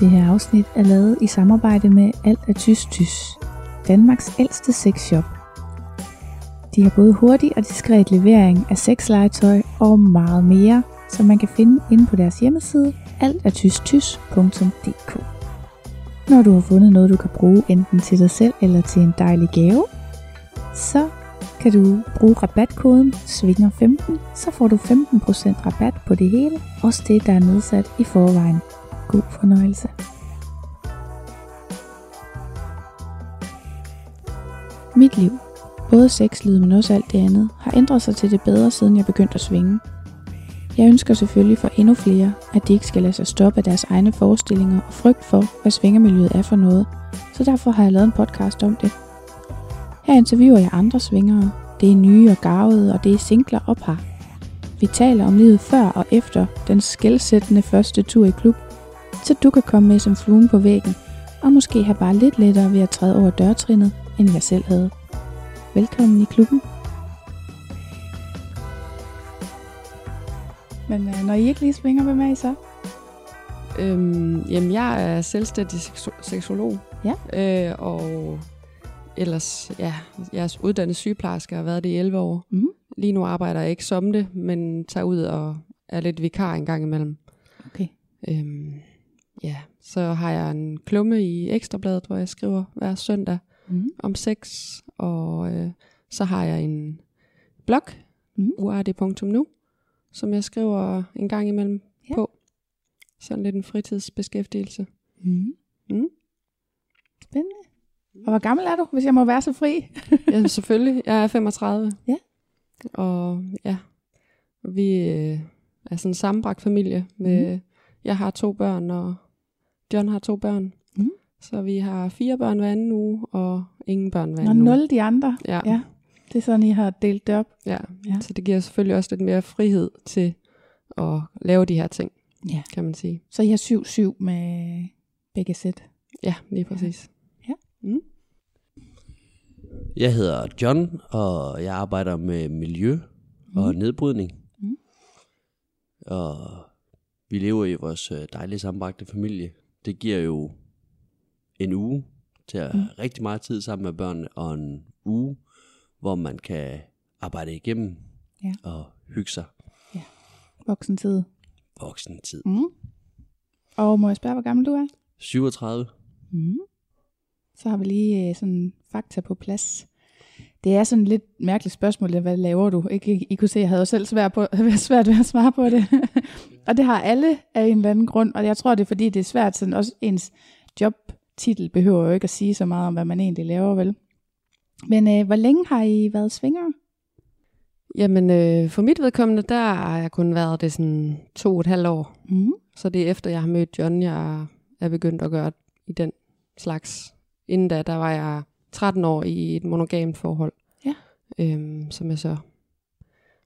Det her afsnit er lavet i samarbejde med Alt er Tys Tys, Danmarks ældste sexshop. De har både hurtig og diskret levering af sexlegetøj og meget mere, som man kan finde inde på deres hjemmeside altatystys.dk. Når du har fundet noget, du kan bruge enten til dig selv eller til en dejlig gave, så kan du bruge rabatkoden SVINGER15, så får du 15% rabat på det hele, også det, der er nedsat i forvejen. God fornøjelse. Mit liv, både sexlivet, men også alt det andet, har ændret sig til det bedre, siden jeg begyndte at svinge. Jeg ønsker selvfølgelig for endnu flere, at de ikke skal lade sig stoppe af deres egne forestillinger og frygt for, hvad svingermiljøet er for noget, så derfor har jeg lavet en podcast om det. Her interviewer jeg andre svingere. Det er nye og garvede, og det er singler og par. Vi taler om livet før og efter den skældsættende første tur i klub, så du kan komme med som fluen på væggen, og måske have bare lidt lettere ved at træde over dørtrinnet, end jeg selv havde. Velkommen i klubben. Men øh, når I ikke lige svinger, hvem er I så? Øhm, jamen, jeg er selvstændig seksu- seksolog. Ja. Øh, og ellers, ja, jeg er uddannet sygeplejerske og har været det i 11 år. Mhm. Lige nu arbejder jeg ikke som det, men tager ud og er lidt vikar en gang imellem. Okay. Øhm, ja, så har jeg en klumme i Ekstrabladet, hvor jeg skriver hver søndag Mm. om sex. Og øh, så har jeg en blog, Mhm. uartig.nu, som jeg skriver en gang imellem Ja. på. Sådan lidt en fritidsbeskæftigelse. Mm. Mm. Spændende. Og hvor gammel er du, hvis jeg må være så fri? Ja, selvfølgelig. Jeg er 35. Ja. Og ja, vi øh, er sådan en sammenbragt familie. Med, Mhm. Jeg har to børn, og John har to børn. Mhm. Så vi har fire børn hver anden uge, og ingen børn hver Når anden uge. nul de andre. Ja. Ja. Det er sådan, I har delt det op. Ja. Ja. ja, så det giver selvfølgelig også lidt mere frihed til at lave de her ting, Ja. kan man sige. Så I har 7-7 med begge sæt. Ja, lige præcis. Ja. Mm. Jeg hedder John, og jeg arbejder med miljø og nedbrydning. Mm. Og vi lever i vores øh, dejlige sammenbragte familie. Det giver jo en uge til at have rigtig meget tid sammen med børnene, og en uge, hvor man kan arbejde igennem Ja. og hygge sig Voksentid. voksen tid. Mm. Og må jeg spørge, hvor gammel du er? 37. Mm. Så har vi lige øh, sådan fakta på plads. Det er sådan et lidt mærkeligt spørgsmål, hvad laver du? Ikke, I, I kunne se, jeg havde selv svært, på, svært ved at svare på det. Og det har alle af en eller anden grund, og jeg tror, det er fordi, det er svært, sådan også ens jobtitel behøver jo ikke at sige så meget om, hvad man egentlig laver, vel? Men øh, hvor længe har I været svinger? Jamen, øh, for mit vedkommende, der har jeg kun været det sådan to og et halvt år. Mm. Så det er efter, jeg har mødt John, jeg er begyndt at gøre i den slags. Inden da, der var jeg 13 år i et monogamt forhold. Ja. Øhm, som jeg så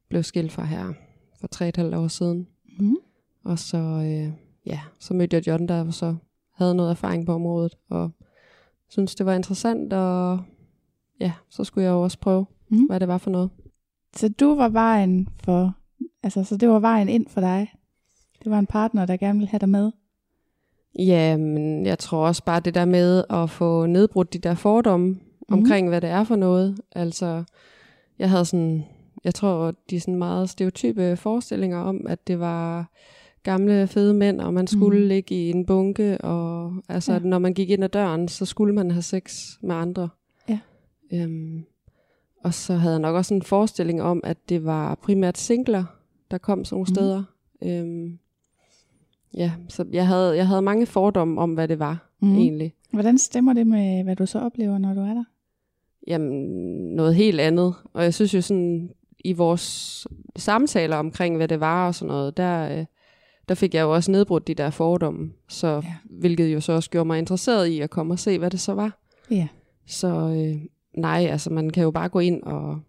blev skilt fra her for tre og et halvt år siden. Mm. Og så, øh, ja, så mødte jeg John, der så havde noget erfaring på området, og synes det var interessant, og ja, så skulle jeg jo også prøve, Mm. hvad det var for noget. Så du var vejen for, altså så det var vejen ind for dig. Det var en partner, der gerne ville have dig med. Ja, men jeg tror også bare det der med at få nedbrudt de der fordomme mm. omkring, hvad det er for noget. Altså, jeg havde sådan, jeg tror, de sådan meget stereotype forestillinger om, at det var gamle, fede mænd, og man skulle mm. ligge i en bunke, og altså, Ja. når man gik ind ad døren, så skulle man have sex med andre. Ja. Øhm, og så havde jeg nok også en forestilling om, at det var primært singler, der kom sådan nogle Mhm. steder. Øhm, ja, så jeg havde, jeg havde mange fordomme om, hvad det var mm. egentlig. Hvordan stemmer det med, hvad du så oplever, når du er der? Jamen, noget helt andet. Og jeg synes jo sådan, i vores samtaler omkring, hvad det var og sådan noget, der, øh, der fik jeg jo også nedbrudt de der fordomme. Så, Ja. Hvilket jo så også gjorde mig interesseret i at komme og se, hvad det så var. Ja. Så øh, nej, altså man kan jo bare gå ind og,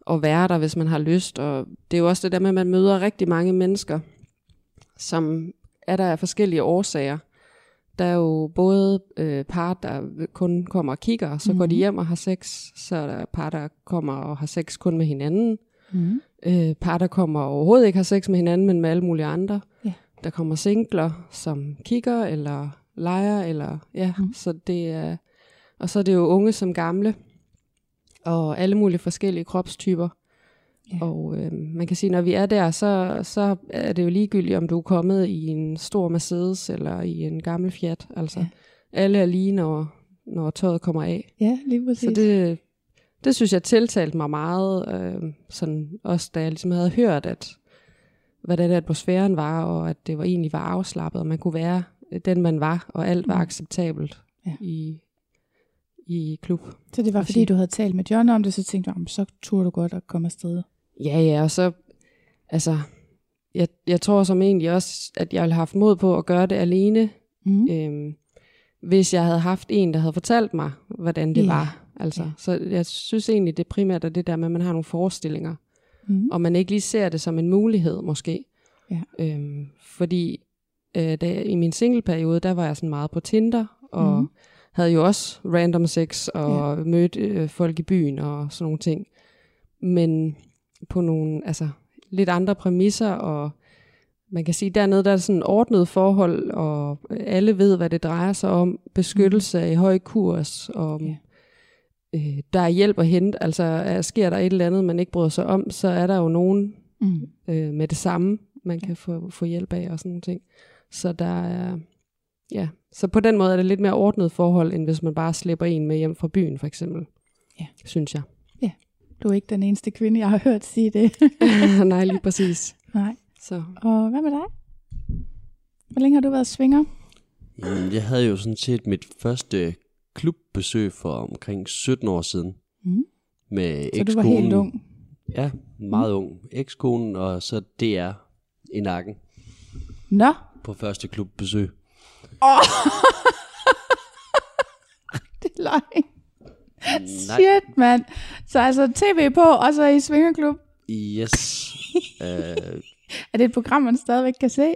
og være der, hvis man har lyst. Og det er jo også det der med, at man møder rigtig mange mennesker, som er der af forskellige årsager. Der er jo både øh, par, der kun kommer og kigger, så mm-hmm. går de Mhm. hjem og har sex. Så er der par, der kommer og har sex kun med hinanden. Mm. Øh, par, der kommer og overhovedet ikke har sex med hinanden, men med alle mulige andre. Der kommer singler, som kigger, eller leger, eller ja, Mm. så det er, og så er det jo unge som gamle, og alle mulige forskellige kropstyper. Ja. Og øh, man kan sige, når vi er der, så, så er det jo ligegyldigt, om du er kommet i en stor Mercedes eller i en gammel Fiat. Altså, ja. alle er lige, når, når tøjet kommer af. Ja, lige præcis. Så det, det synes jeg tiltalte mig meget, øh, sådan også da jeg ligesom havde hørt, at hvordan atmosfæren var, og at det var egentlig var afslappet, og man kunne være den, man var, og alt var Mm. acceptabelt Ja. i, i klub. så det var fordi, du havde talt med John om det, så tænkte du, "Jamen, så turde du godt at komme afsted. Ja, ja, og så, altså, jeg, jeg tror som egentlig også, at jeg ville have haft mod på at gøre det alene, Mm. øhm, hvis jeg havde haft en, der havde fortalt mig, hvordan det Ja, var. Altså, ja. Så jeg synes egentlig, det primært er det der med, at man har nogle forestillinger, Mm. og man ikke lige ser det som en mulighed måske. Ja. Øhm, fordi øh, da i min singleperiode, der var jeg sådan meget på Tinder, og mm. havde jo også random sex, og ja. mødte øh, folk i byen og sådan nogle ting. Men på nogle altså, lidt andre præmisser, og man kan sige, dernede der er sådan ordnet forhold, og alle ved, hvad det drejer sig om. Beskyttelse mm. i høj kurs, og Ja. Øh, der er hjælp at hente. Altså er, sker der et eller andet, man ikke bryder sig om, så er der jo nogen Mm. øh, med det samme, man kan få, få hjælp af og sådan nogle ting. Så der er, ja, så på den måde er det lidt mere ordnet forhold, end hvis man bare slipper en med hjem fra byen, for eksempel. Ja. Synes jeg. Du er ikke den eneste kvinde, jeg har hørt sige det. Nej, lige præcis. Nej. Så Og hvad med dig? Hvor længe har du været svinger? Jeg havde jo sådan set mit første klubbesøg for omkring 17 år siden. Mm. Med Så du var helt ekskonen. ung. Ja, meget ung. Ekskonen og så DR i nakken Nå, på første klubbesøg. det er løgn. Shit, mand. Så altså tv på, og så i svingerklub. yes. uh, Er det et program, man stadigvæk kan se?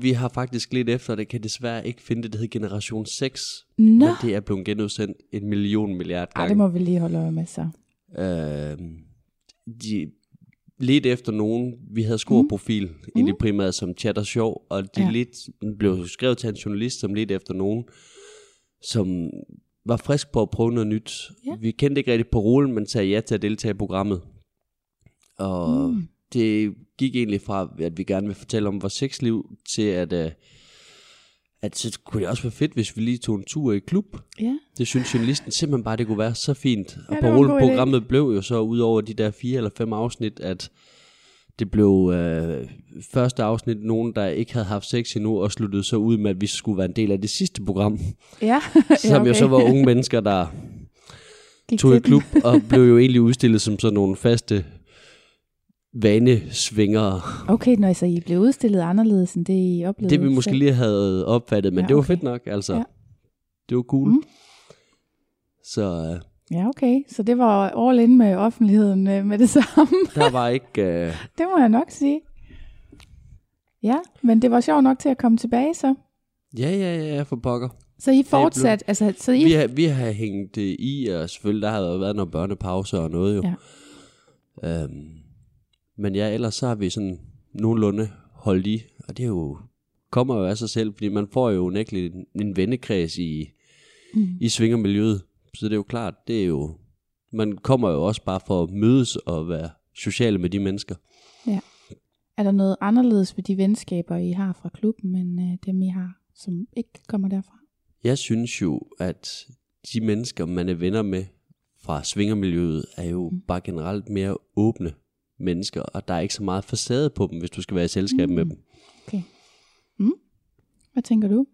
Vi har faktisk lidt efter, det kan desværre ikke finde det, der hedder Generation 6. Nå. Men det er blevet genudsendt en million milliard Ej, gange. det må vi lige holde øje med så. Øh, de lidt efter nogen, vi havde scoreprofil, mm. egentlig primært som chat og sjov, og de ja. lidt, blev skrevet til en journalist, som lidt efter nogen, som var frisk på at prøve noget nyt. Ja. Vi kendte ikke rigtig parolen, men sagde ja til at deltage i programmet. Og mm. Det gik egentlig fra, at vi gerne vil fortælle om vores sexliv, til at, uh, at så kunne det også være fedt, hvis vi lige tog en tur i klub. Ja. Det synes journalisten simpelthen bare, det kunne være så fint. Og Ja, idé. programmet blev jo så ud over de der fire eller fem afsnit, at det blev øh, første afsnit nogen, der ikke havde haft sex endnu, og sluttede så ud med, at vi skulle være en del af det sidste program. Ja, Som ja, okay. jo så var unge mennesker, der Gik tog i klub, og blev jo egentlig udstillet som sådan nogle faste vanesvingere. Okay, når så I blev udstillet anderledes, end det I oplevede Det vi måske selv. lige havde opfattet, men Ja, ja, det var okay. fedt nok, altså. Ja. Det var cool. Mm. Så øh, Ja, okay. Så det var all in med offentligheden øh, med det samme. der var ikke... Øh, det må jeg nok sige. Ja, men det var sjovt nok til at komme tilbage så. ja, ja, ja, for pokker. Så I fortsat, altså, så I... Vi har, vi har hængt det i, og selvfølgelig, der har været nogle børnepauser og noget jo. Ja. Øhm, men ja, ellers så har vi sådan nogenlunde holdt i, og det er jo, kommer jo af sig selv, fordi man får jo unægteligt en, en vennekreds i, Mm. i svingermiljøet. Så det er jo klart, det er jo, man kommer jo også bare for at mødes og være sociale med de mennesker. Er der noget anderledes ved de venskaber, I har fra klubben, end øh, dem, I har, som ikke kommer derfra? Jeg synes jo, at de mennesker, man er venner med fra svingermiljøet, er jo mm. bare generelt mere åbne mennesker, og der er ikke så meget facade på dem, hvis du skal være i selskab mm. med dem. Okay. Mm. Hvad tænker du?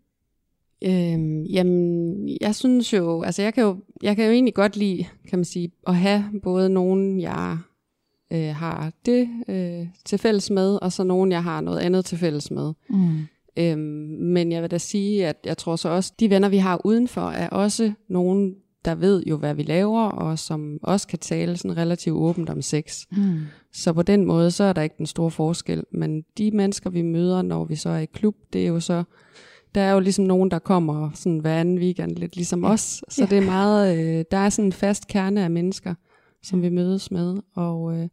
Øhm, jamen, jeg synes jo, altså jeg kan jo, jeg kan jo egentlig godt lide, kan man sige, at have både nogen, jeg øh, har det øh, til fælles med, og så nogen, jeg har noget andet til fælles med. Mm. Øhm, men jeg vil da sige, at jeg tror så også, de venner, vi har udenfor, er også nogen, der ved jo, hvad vi laver, og som også kan tale sådan relativt åbent om sex. Mm. Så på den måde, så er der ikke den store forskel. Men de mennesker, vi møder, når vi så er i klub, det er jo så, der er jo ligesom nogen, der kommer sådan hver anden weekend, lidt ligesom Ja. os. Så Ja. det er meget, øh, der er sådan en fast kerne af mennesker, som vi mødes med, og, øh,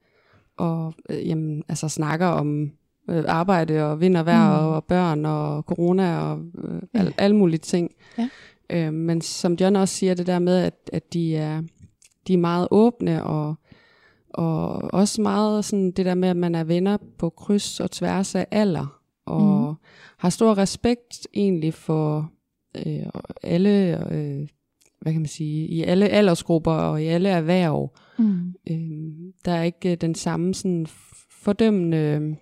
og øh, jamen, altså snakker om øh, arbejde og vind og vejr Mm. og børn og corona og øh, Ja. al, alle mulige ting. Ja. Øh, men som John også siger, det der med, at, at de, er, de er meget åbne og, og også meget sådan det der med, at man er venner på kryds og tværs af alder og Mhm. har stor respekt egentlig for øh, alle, øh, hvad kan man sige, i alle aldersgrupper og i alle erhverv. Mm. Øh, der er ikke øh, den samme sådan fordømmende øh,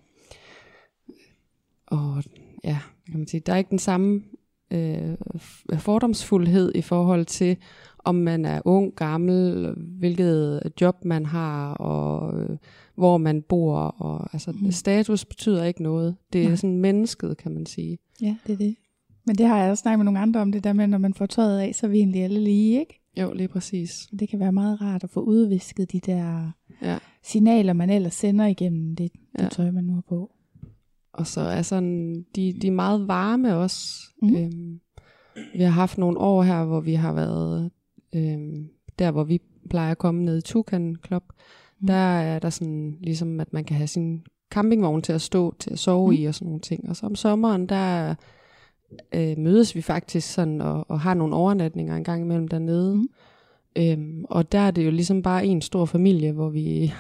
og ja, kan man sige, der er ikke den samme øh, fordomsfuldhed i forhold til, om man er ung, gammel, hvilket job man har, og øh, hvor man bor. Og, altså, mm. Status betyder ikke noget. Det er Nej. sådan mennesket, kan man sige. Ja, det er det. Men det har jeg også snakket med nogle andre om, det der med, når man får tøjet af, så er vi egentlig alle lige, ikke? Jo, lige præcis. Det kan være meget rart at få udvisket de der Ja. signaler, man ellers sender igennem det, det Ja. tøj, man nu har på. Og så er sådan, de, de er meget varme også. Mhm. Mm. Øhm, vi har haft nogle år her, hvor vi har været øhm, der, hvor vi plejer at komme ned i Tukan Club. Mhm. Mm. Der er der sådan, ligesom at man kan have sin campingvogn til at stå, til at sove Mhm. mm. i og sådan nogle ting. Og så om sommeren, der øh, mødes vi faktisk sådan og, og har nogle overnatninger en gang imellem dernede. Mhm. Mm. Øhm, og der er det jo ligesom bare en stor familie, hvor vi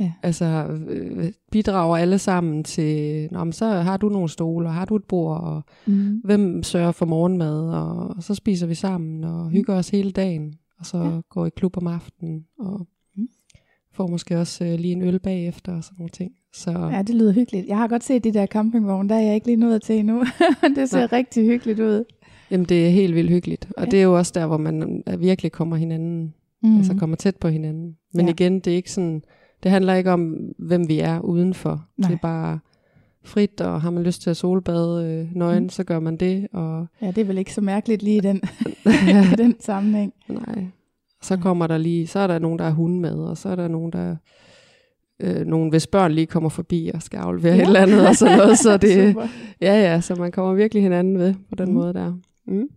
Ja. altså øh, bidrager alle sammen til, Nå, men så har du nogle stole, og har du et bord, og Mm. hvem sørger for morgenmad, og så spiser vi sammen, og hygger os hele dagen, og så Ja. går i klub om aftenen, og Mm. får måske også øh, lige en øl bagefter, og sådan nogle ting. Så Ja, det lyder hyggeligt. Jeg har godt set de der campingvogne, der er jeg ikke lige nået til endnu. det ser Nej. rigtig hyggeligt ud. jamen, det er helt vildt hyggeligt, og Ja. det er jo også der, hvor man øh, virkelig kommer hinanden, Mm. mm. altså kommer tæt på hinanden. Men ja. igen, det er ikke sådan, det handler ikke om, hvem vi er udenfor. Nej. Det er bare frit, og har man lyst til at solbade øh, nøgen, Mm. så gør man det, og Ja, det er vel ikke så mærkeligt lige i den, i den sammenhæng. Nej. Så kommer der lige, så er der nogen, der har hunde med, og så er der nogen, der øh, nogen, hvis børn lige kommer forbi og skal aflevere Ja. et eller andet og sådan noget. Så det, ja, ja, så man kommer virkelig hinanden ved på den mm. måde der. Mm.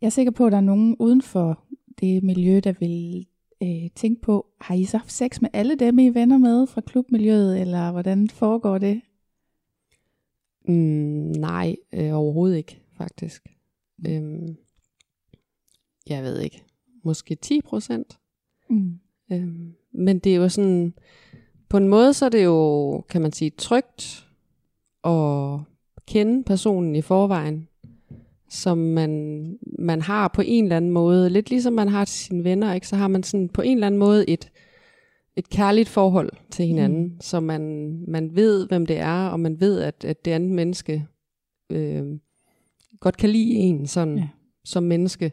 Jeg er sikker på, at der er nogen uden for det miljø, der vil øh, tænke på, har I så haft sex med alle dem, I er venner med fra klubmiljøet, eller hvordan foregår det? Mm, nej, øh, overhovedet ikke, faktisk. Mm. Øhm, jeg ved ikke. Måske 10 procent. Mm. Øhm, men det er jo sådan, på en måde så er det jo, kan man sige, trygt at kende personen i forvejen, som man, man har på en eller anden måde, lidt ligesom man har til sine venner, ikke? så har man sådan på en eller anden måde et, et kærligt forhold til hinanden, mm. så man, man ved, hvem det er, og man ved, at, at det andet menneske øh, godt kan lide en sådan, Ja. som menneske.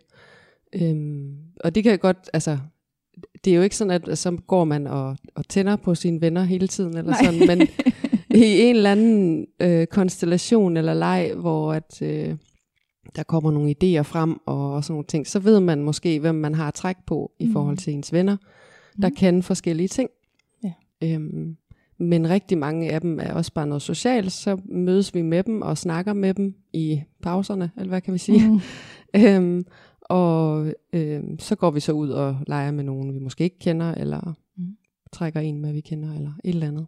Øhm, og det kan godt, altså, det er jo ikke sådan, at så går man og, og tænder på sine venner hele tiden, eller Nej. sådan, men i en eller anden øh, konstellation eller leg, hvor at, øh, der kommer nogle idéer frem og, og sådan nogle ting, så ved man måske, hvem man har at trække på i Mm. forhold til ens venner, der Mm. kan forskellige ting. Ja. Øhm, men rigtig mange af dem er også bare noget socialt, så mødes vi med dem og snakker med dem i pauserne, eller hvad kan vi sige. Mm. Øhm, og øhm, så går vi så ud og leger med nogen, vi måske ikke kender, eller Mm. mm. trækker en med, vi kender, eller et eller andet.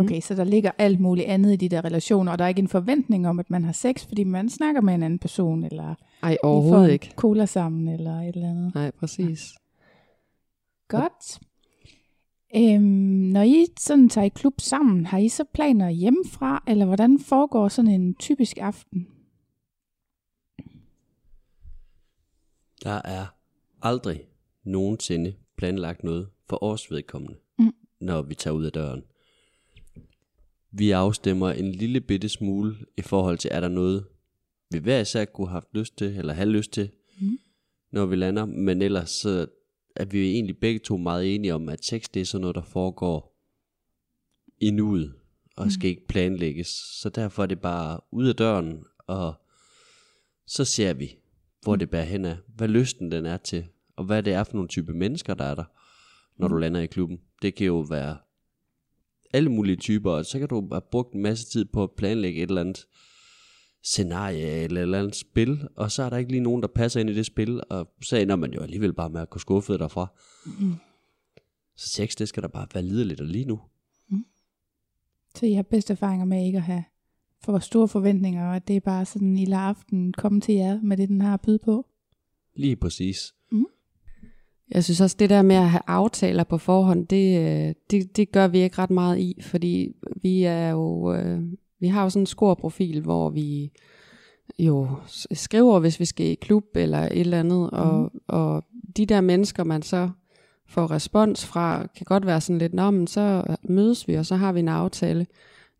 Okay, så der ligger alt muligt andet i de der relationer, og der er ikke en forventning om, at man har sex, fordi man snakker med en anden person, eller Ej, I får overhovedet en ikke. cola sammen, eller et eller andet. Nej, præcis. Godt. Øhm, når I sådan tager i klub sammen, har I så planer hjemmefra, eller hvordan foregår sådan en typisk aften? Der er aldrig nogensinde planlagt noget for os vedkommende, Mm. når vi tager ud af døren. Vi afstemmer en lille bitte smule i forhold til, er der noget, vi hver især kunne have haft lyst til, eller have lyst til, Mm. når vi lander. Men ellers så er vi jo egentlig begge to meget enige om, at sex det er sådan noget, der foregår i nuet, og Mm. skal ikke planlægges. Så derfor er det bare ud af døren, og så ser vi, hvor det bærer hen af, hvad lysten den er til, og hvad det er for nogle type mennesker, der er der, når du lander i klubben. Det kan jo være alle mulige typer, og så kan du have brugt en masse tid på at planlægge et eller andet scenarie eller et eller andet spil, og så er der ikke lige nogen, der passer ind i det spil, og så ender man jo alligevel bare med at gå skuffet derfra. Mm. Så sex, det skal der bare være liderligt og lige nu. Så I har bedste erfaringer med ikke at have for store forventninger, og at det er bare sådan i aften komme til jer med det, den har at byde på? Lige præcis. Jeg synes også, det der med at have aftaler på forhånd, det, øh, det, det gør vi ikke ret meget i, fordi vi er jo, øh, vi har jo sådan en scorprofil, hvor vi jo skriver, hvis vi skal i klub eller et eller andet, og, og de der mennesker, man så får respons fra, kan godt være sådan lidt, nå, men så mødes vi, og så har vi en aftale.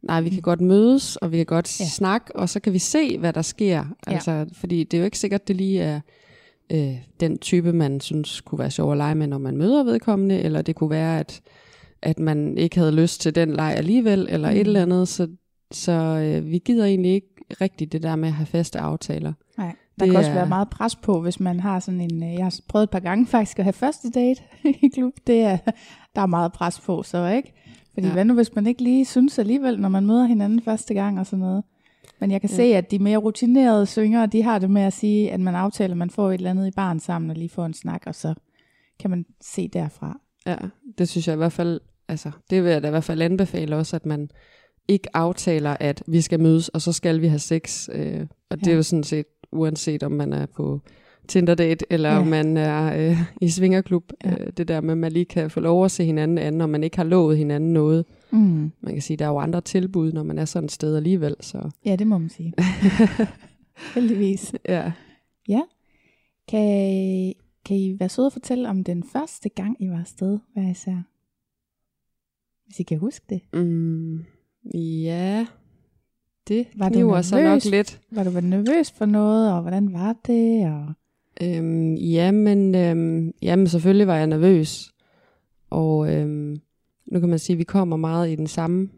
Nej, vi kan godt mødes, og vi kan godt Ja. snakke, og så kan vi se, hvad der sker. Ja. Altså, fordi det er jo ikke sikkert, det lige er øh, den type, man synes kunne være sjov at lege med, når man møder vedkommende, eller det kunne være, at, at man ikke havde lyst til den leg alligevel, eller mm. et eller andet. Så, så øh, vi gider egentlig ikke rigtigt det der med at have faste aftaler. Nej, der Det kan også er- være meget pres på, hvis man har sådan en, øh, jeg har prøvet et par gange faktisk at have første date i klub, det er, der er meget pres på, så ikke? Fordi. Ja. hvad nu, hvis man ikke lige synes alligevel, når man møder hinanden første gang og sådan noget. Men jeg kan. Ja. se, at de mere rutinerede syngere, de har det med at sige, at man aftaler, at man får et eller andet i barn sammen og lige får en snak, og så kan man se derfra. Ja, det synes jeg i hvert fald, altså det vil jeg da i hvert fald anbefale også, at man ikke aftaler, at vi skal mødes, og så skal vi have sex. Øh, og det Ja. er jo sådan set, uanset om man er på Tinder-date, eller Ja. ja. om man er øh, i svingerklub. Ja. Ja. Øh, det der med, at man lige kan få lov at se hinanden an, og man ikke har lovet hinanden noget. Mm. Man kan sige, der er jo andre tilbud, når man er sådan et sted alligevel. Så Ja, det må man sige. Heldigvis. ja. Kan, kan I være søde at fortælle om den første gang, I var afsted, hver især? Hvis I kan huske det. Mm, ja, det Var du kniver sig nok nervøs? lidt. Var du nervøs for noget, og hvordan var det? Og... Øhm, jamen, øhm, jamen, selvfølgelig var jeg nervøs. Og øhm, nu kan man sige, at vi kommer meget i den samme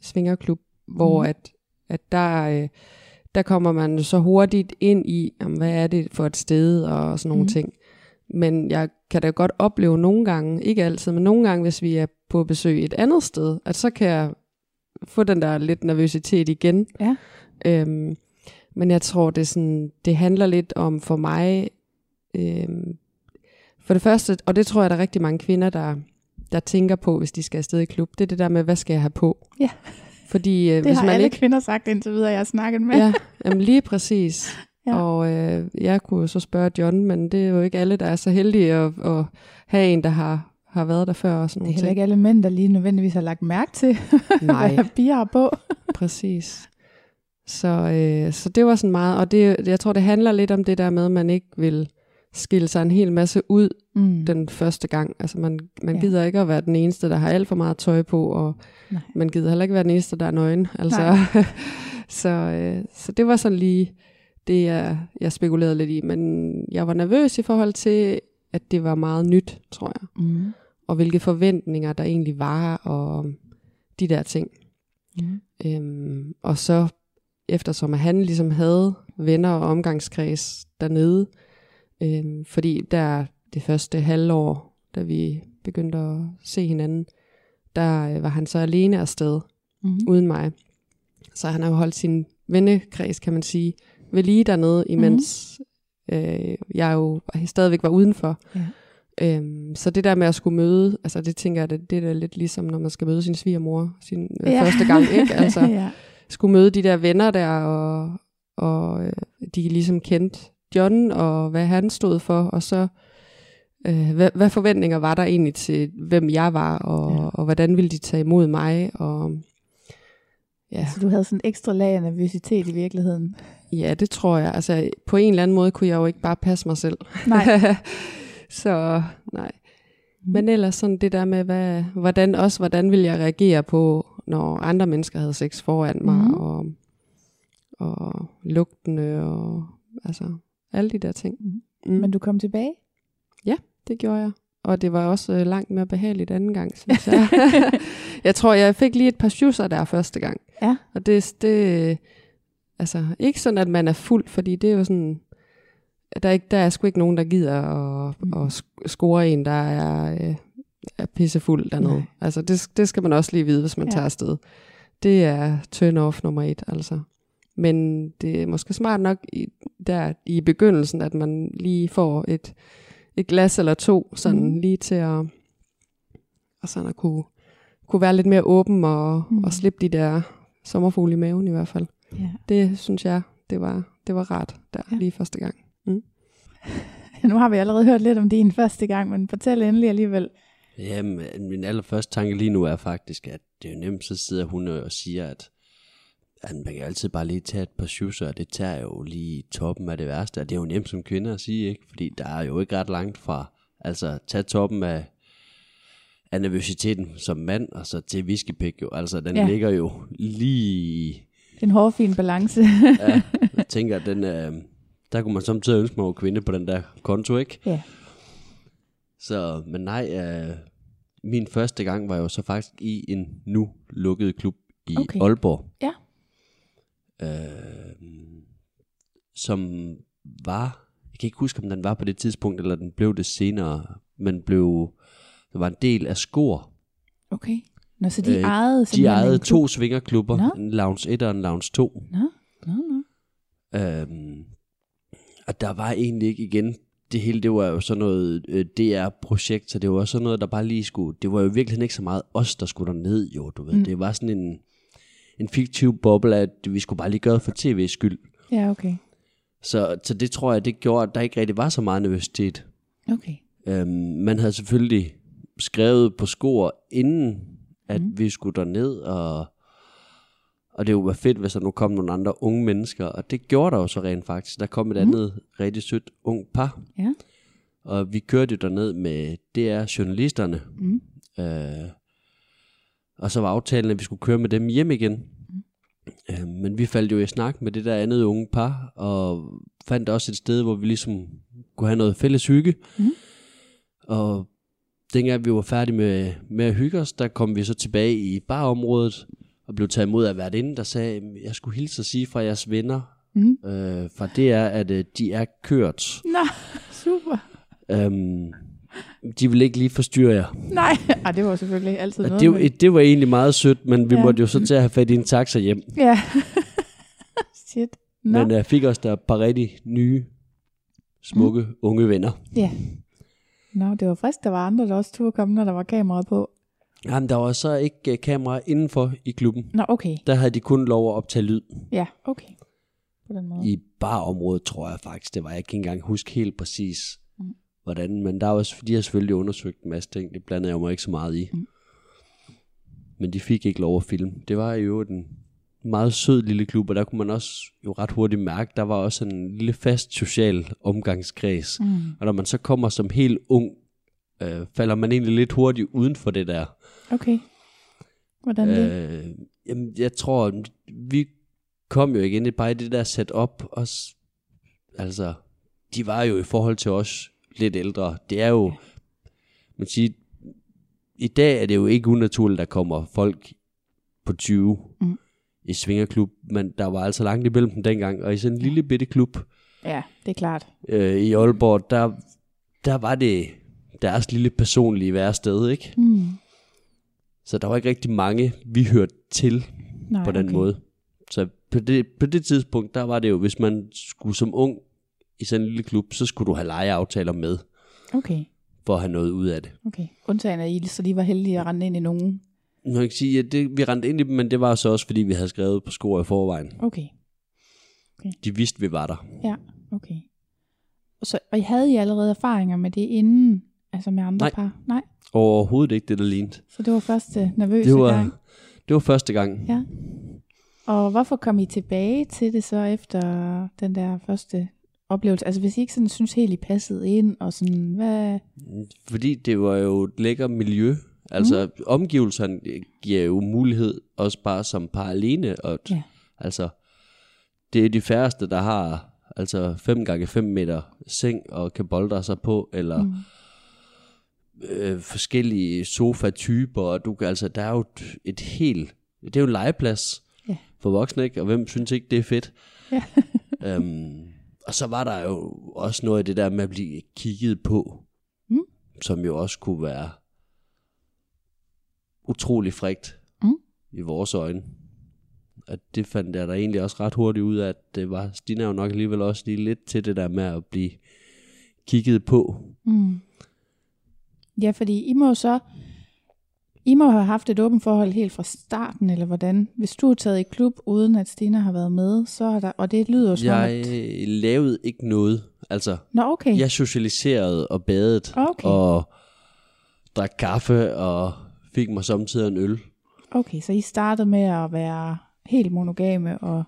svingerklub, hvor mm. at, at der, øh, der kommer man så hurtigt ind i, jamen, hvad er det for et sted og sådan nogle mm. ting. Men jeg kan da godt opleve nogle gange, ikke altid, men nogle gange, hvis vi er på besøg et andet sted, at så kan jeg få den der lidt nervøsitet igen. Ja. Øhm, men jeg tror, det, sådan, det handler lidt om for mig, øhm, for det første, og det tror jeg, der er rigtig mange kvinder, der, der tænker på, hvis de skal afsted i klub, det er det der med, hvad skal jeg have på? Ja. Fordi øh, Det hvis har man alle ikke... kvinder sagt indtil videre, jeg har snakket med. Ja, jamen lige præcis. Ja. Og øh, jeg kunne så spørge John, men det er jo ikke alle, der er så heldige at, at have en, der har, har været der før og sådan Det er heller ting. ikke alle mænd, der lige nødvendigvis har lagt mærke til, Nej. hvad piger har på. Præcis. Så, øh, så det var sådan meget, og det, jeg tror, det handler lidt om det der med, at man ikke vil skille sig en hel masse ud Mm. den første gang. Altså man, man Ja. gider ikke at være den eneste, der har alt for meget tøj på, og Nej. man gider heller ikke være den eneste, der er nøgen. Altså, så, øh, så det var sådan lige det, jeg, jeg spekulerede lidt i. Men jeg var nervøs i forhold til, at det var meget nyt, tror jeg. Mm. Og hvilke forventninger der egentlig var, og de der ting. Mm. Øhm, og så, eftersom at han ligesom havde venner og omgangskreds dernede, øhm, fordi der det første halvår, da vi begyndte at se hinanden, der øh, var han så alene afsted, Mm. uden mig. Så han har jo holdt sin vennekreds, kan man sige, ved lige dernede, imens mm. øh, jeg jo stadigvæk var udenfor. Ja. Øhm, så det der med at skulle møde, altså det tænker jeg, det, det er lidt ligesom, når man skal møde sin svigermor sin øh, Ja. første gang, ikke? Altså, ja. Skulle møde de der venner der, og, og øh, de ligesom kendte John, og hvad han stod for, og så, øh, hvad, hvad forventninger var der egentlig til, hvem jeg var, og, Ja. og hvordan ville de tage imod mig, og ja, Så du havde sådan en ekstra lag af nervøsitet i virkeligheden. ja, det tror jeg. Altså, på en eller anden måde kunne jeg jo ikke bare passe mig selv. Nej. så nej. Men ellers sådan det der med, hvad, hvordan, også hvordan vil jeg reagere på, når andre mennesker havde sex foran mig, mm. og, og lugtene, og altså alle de der ting. Mhm. Mm. Men du kom tilbage? Det gjorde jeg. Og det var også øh, langt mere behageligt anden gang, synes jeg. jeg tror, jeg fik lige et par sjusser der første gang. Ja. Og det, det, altså ikke sådan, at man er fuld, fordi det er jo sådan, der er, ikke, der er sgu ikke nogen, der gider at, Mm. at score en, der er, øh, er pissefuld dernede. Nej. Altså det, det skal man også lige vide, hvis man Ja. tager afsted. Det er turn off nummer et, altså. Men det er måske smart nok i, der i begyndelsen, at man lige får et, et glas eller to, sådan Mhm. mm. lige til at, og sådan at kunne, kunne være lidt mere åben og, Mm. mm. og slippe de der sommerfugle i maven i hvert fald. Ja. Det synes jeg, det var, det var rart der Ja. lige første gang. Nu har vi allerede hørt lidt om din første gang, men fortæl endelig alligevel. Jamen, min allerførste tanke lige nu er faktisk, at det er jo nemt, så sidder hun og siger, at, at man kan altid bare lige tage et par shoes, og det tager jo lige toppen af det værste, og det er jo nemt som kvinde at sige, ikke? Fordi der er jo ikke ret langt fra, altså tage toppen af, af nervøsiteten som mand, og så til whiskypik jo, altså den Ja. ligger jo lige, Den hårde, fin balance. ja, jeg tænker, den, øh, der kunne man samtidig ønske mig at kvinde på den der konto, ikke? ja. Så, men nej, øh, min første gang var jo så faktisk i en nu lukket klub i Okay. Aalborg. Ja. Øh, som var, jeg kan ikke huske, om den var på det tidspunkt, eller den blev det senere, men blev, det var en del af Skor. Okay. Nå, så de Øh, ejede De ejede to svingerklubber, Nå. en Lounge 1 og en Lounge 2. Nå, nå, nå. Øhm, og der var egentlig ikke igen, det hele det var jo sådan noget øh, DR-projekt, så det var sådan noget, der bare lige skulle, det var jo virkelig ikke så meget os, der skulle derned jo, du ved. Mm. Det var sådan en, en fiktiv boble, at vi skulle bare lige gøre det for tv's skyld. Ja, okay. Så, så det tror jeg, det gjorde, at der ikke rigtig var så meget nervøsitet. Okay. Øhm, man havde selvfølgelig skrevet på skor, inden at mm. vi skulle derned, og, og det var fedt, hvis der nu kom nogle andre unge mennesker, og det gjorde der jo så rent faktisk. Der kom et Mm. andet rigtig sødt ung par, Ja. og vi kørte jo derned med DR-journalisterne, Mm. øh, og så var aftalen, at vi skulle køre med dem hjem igen. Øh, men vi faldt jo i snak med det der andet unge par, og fandt også et sted, hvor vi ligesom kunne have noget fælles hygge. Mhm. Og dengang vi var færdige med, med at hygge os, der kom vi så tilbage i barområdet, og blev taget imod af værtinde, der sagde, at jeg skulle hilse at sige fra jeres venner, Mm. øh, fra det er, at øh, de er kørt. Nå, super. Øhm, de vil ikke lige forstyrre jer. Nej, Ej, det var selvfølgelig altid Og noget. det, med- var- det var egentlig meget sødt, men vi Ja. måtte jo så til at have fat i en taxa hjem. Ja. Shit. Nå. Men jeg fik også der et par rigtig nye, smukke, mm. unge venner. Ja. Nå, det var frisk, der var andre, der også turde komme, når der var kamera på. Jamen, der var så ikke uh, kamera indenfor i klubben. Nå, okay. Der havde de kun lov at optage lyd. Ja, okay. På den måde. I barområdet, tror jeg faktisk, det var. Jeg kan ikke engang huske helt præcis, Mm. hvordan. Men der var, også- de har selvfølgelig undersøgt en masse ting. Det blandede jeg mig ikke så meget i. Mm. Men de fik ikke lov at filme. Det var jo en meget sød lille klub, og der kunne man også jo ret hurtigt mærke, der var også en lille fast social omgangskreds. Mm. Og når man så kommer som helt ung, øh, falder man egentlig lidt hurtigt uden for det der. Okay. Hvordan det? Øh, jamen, jeg tror, vi kom jo igen bare i det der setup. Også, altså, de var jo i forhold til os lidt ældre. Det er jo, man siger, i dag er det jo ikke unaturligt, at der kommer folk på 20 Mm. mm. i svingerklub, men der var altså langt imellem dem dengang, og i sådan en lille bitte klub Ja, det er klart. øh, i Aalborg, der, der var det deres lille personlige værsted, ikke? Mm. Så der var ikke rigtig mange, vi hørte til Nej, på den okay. måde. Så på det, på det tidspunkt, der var det jo, hvis man skulle som ung i sådan en lille klub, så skulle du have legeaftaler med, Okay, for at have noget ud af det. okay. Undtagen at I så lige var heldige at rende ind i nogen. Nu kan ikke sige, at det, vi rendte ind i dem, men det var så også, fordi vi havde skrevet på skor i forvejen. Okay, De vidste, vi var der. ja, okay. Og, så, og I havde I allerede erfaringer med det inden, altså med andre Nej. par? Nej. Overhovedet ikke det, der lignede. Så det var første nervøse Det var, gang. det var første gang. Ja. Og hvorfor kom I tilbage til det så efter den der første oplevelse? Altså hvis I ikke sådan synes helt I passede ind, og sådan, hvad... Fordi det var jo et lækker miljø. Altså mm. omgivelserne giver jo mulighed, også bare som par alene. Og, Ja. Altså, det er de færreste, der har altså 5 gange 5 meter seng og kan boldre sig på, eller Mm. Øh, forskellige sofa-typer. Og du kan, altså, der er jo et, et helt... Det er jo en legeplads Ja. for voksne, ikke? Og hvem synes ikke, det er fedt? Ja. øhm, og så var der jo også noget af det der med at blive kigget på, Mm. som jo også kunne være utrolig frægt Mm. i vores øjne. At det fandt jeg da egentlig også ret hurtigt ud af, at det var, Stina er jo nok alligevel også lige lidt til det der med at blive kigget på. Mm. Ja, fordi I må så I må have haft et åbent forhold helt fra starten, eller hvordan? Hvis du er taget i klub, uden at Stina har været med, så er der, og det lyder jo som om, Jeg at... lavede ikke noget. Altså, Nå, okay. jeg socialiserede og badede Okay. og drak kaffe og fik mig samtidig en øl. Okay, så I startede med at være helt monogame, og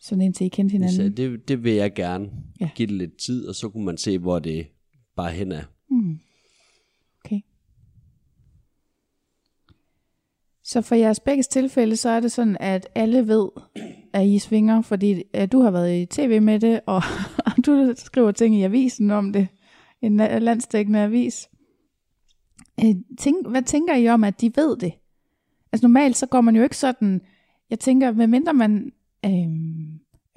sådan indtil I kendte hinanden. det, det vil jeg gerne ja. give det lidt tid, og så kunne man se, hvor det bare hen er. Mm. Okay. Så for jeres begge tilfælde, så er det sådan, at alle ved, at I svinger, fordi at du har været i tv med det, og, og du skriver ting i avisen om det, en landstækkende landsdækkende avis. Øh, tænk, hvad tænker I om, at de ved det? Altså normalt, så går man jo ikke sådan, jeg tænker, medmindre man øh,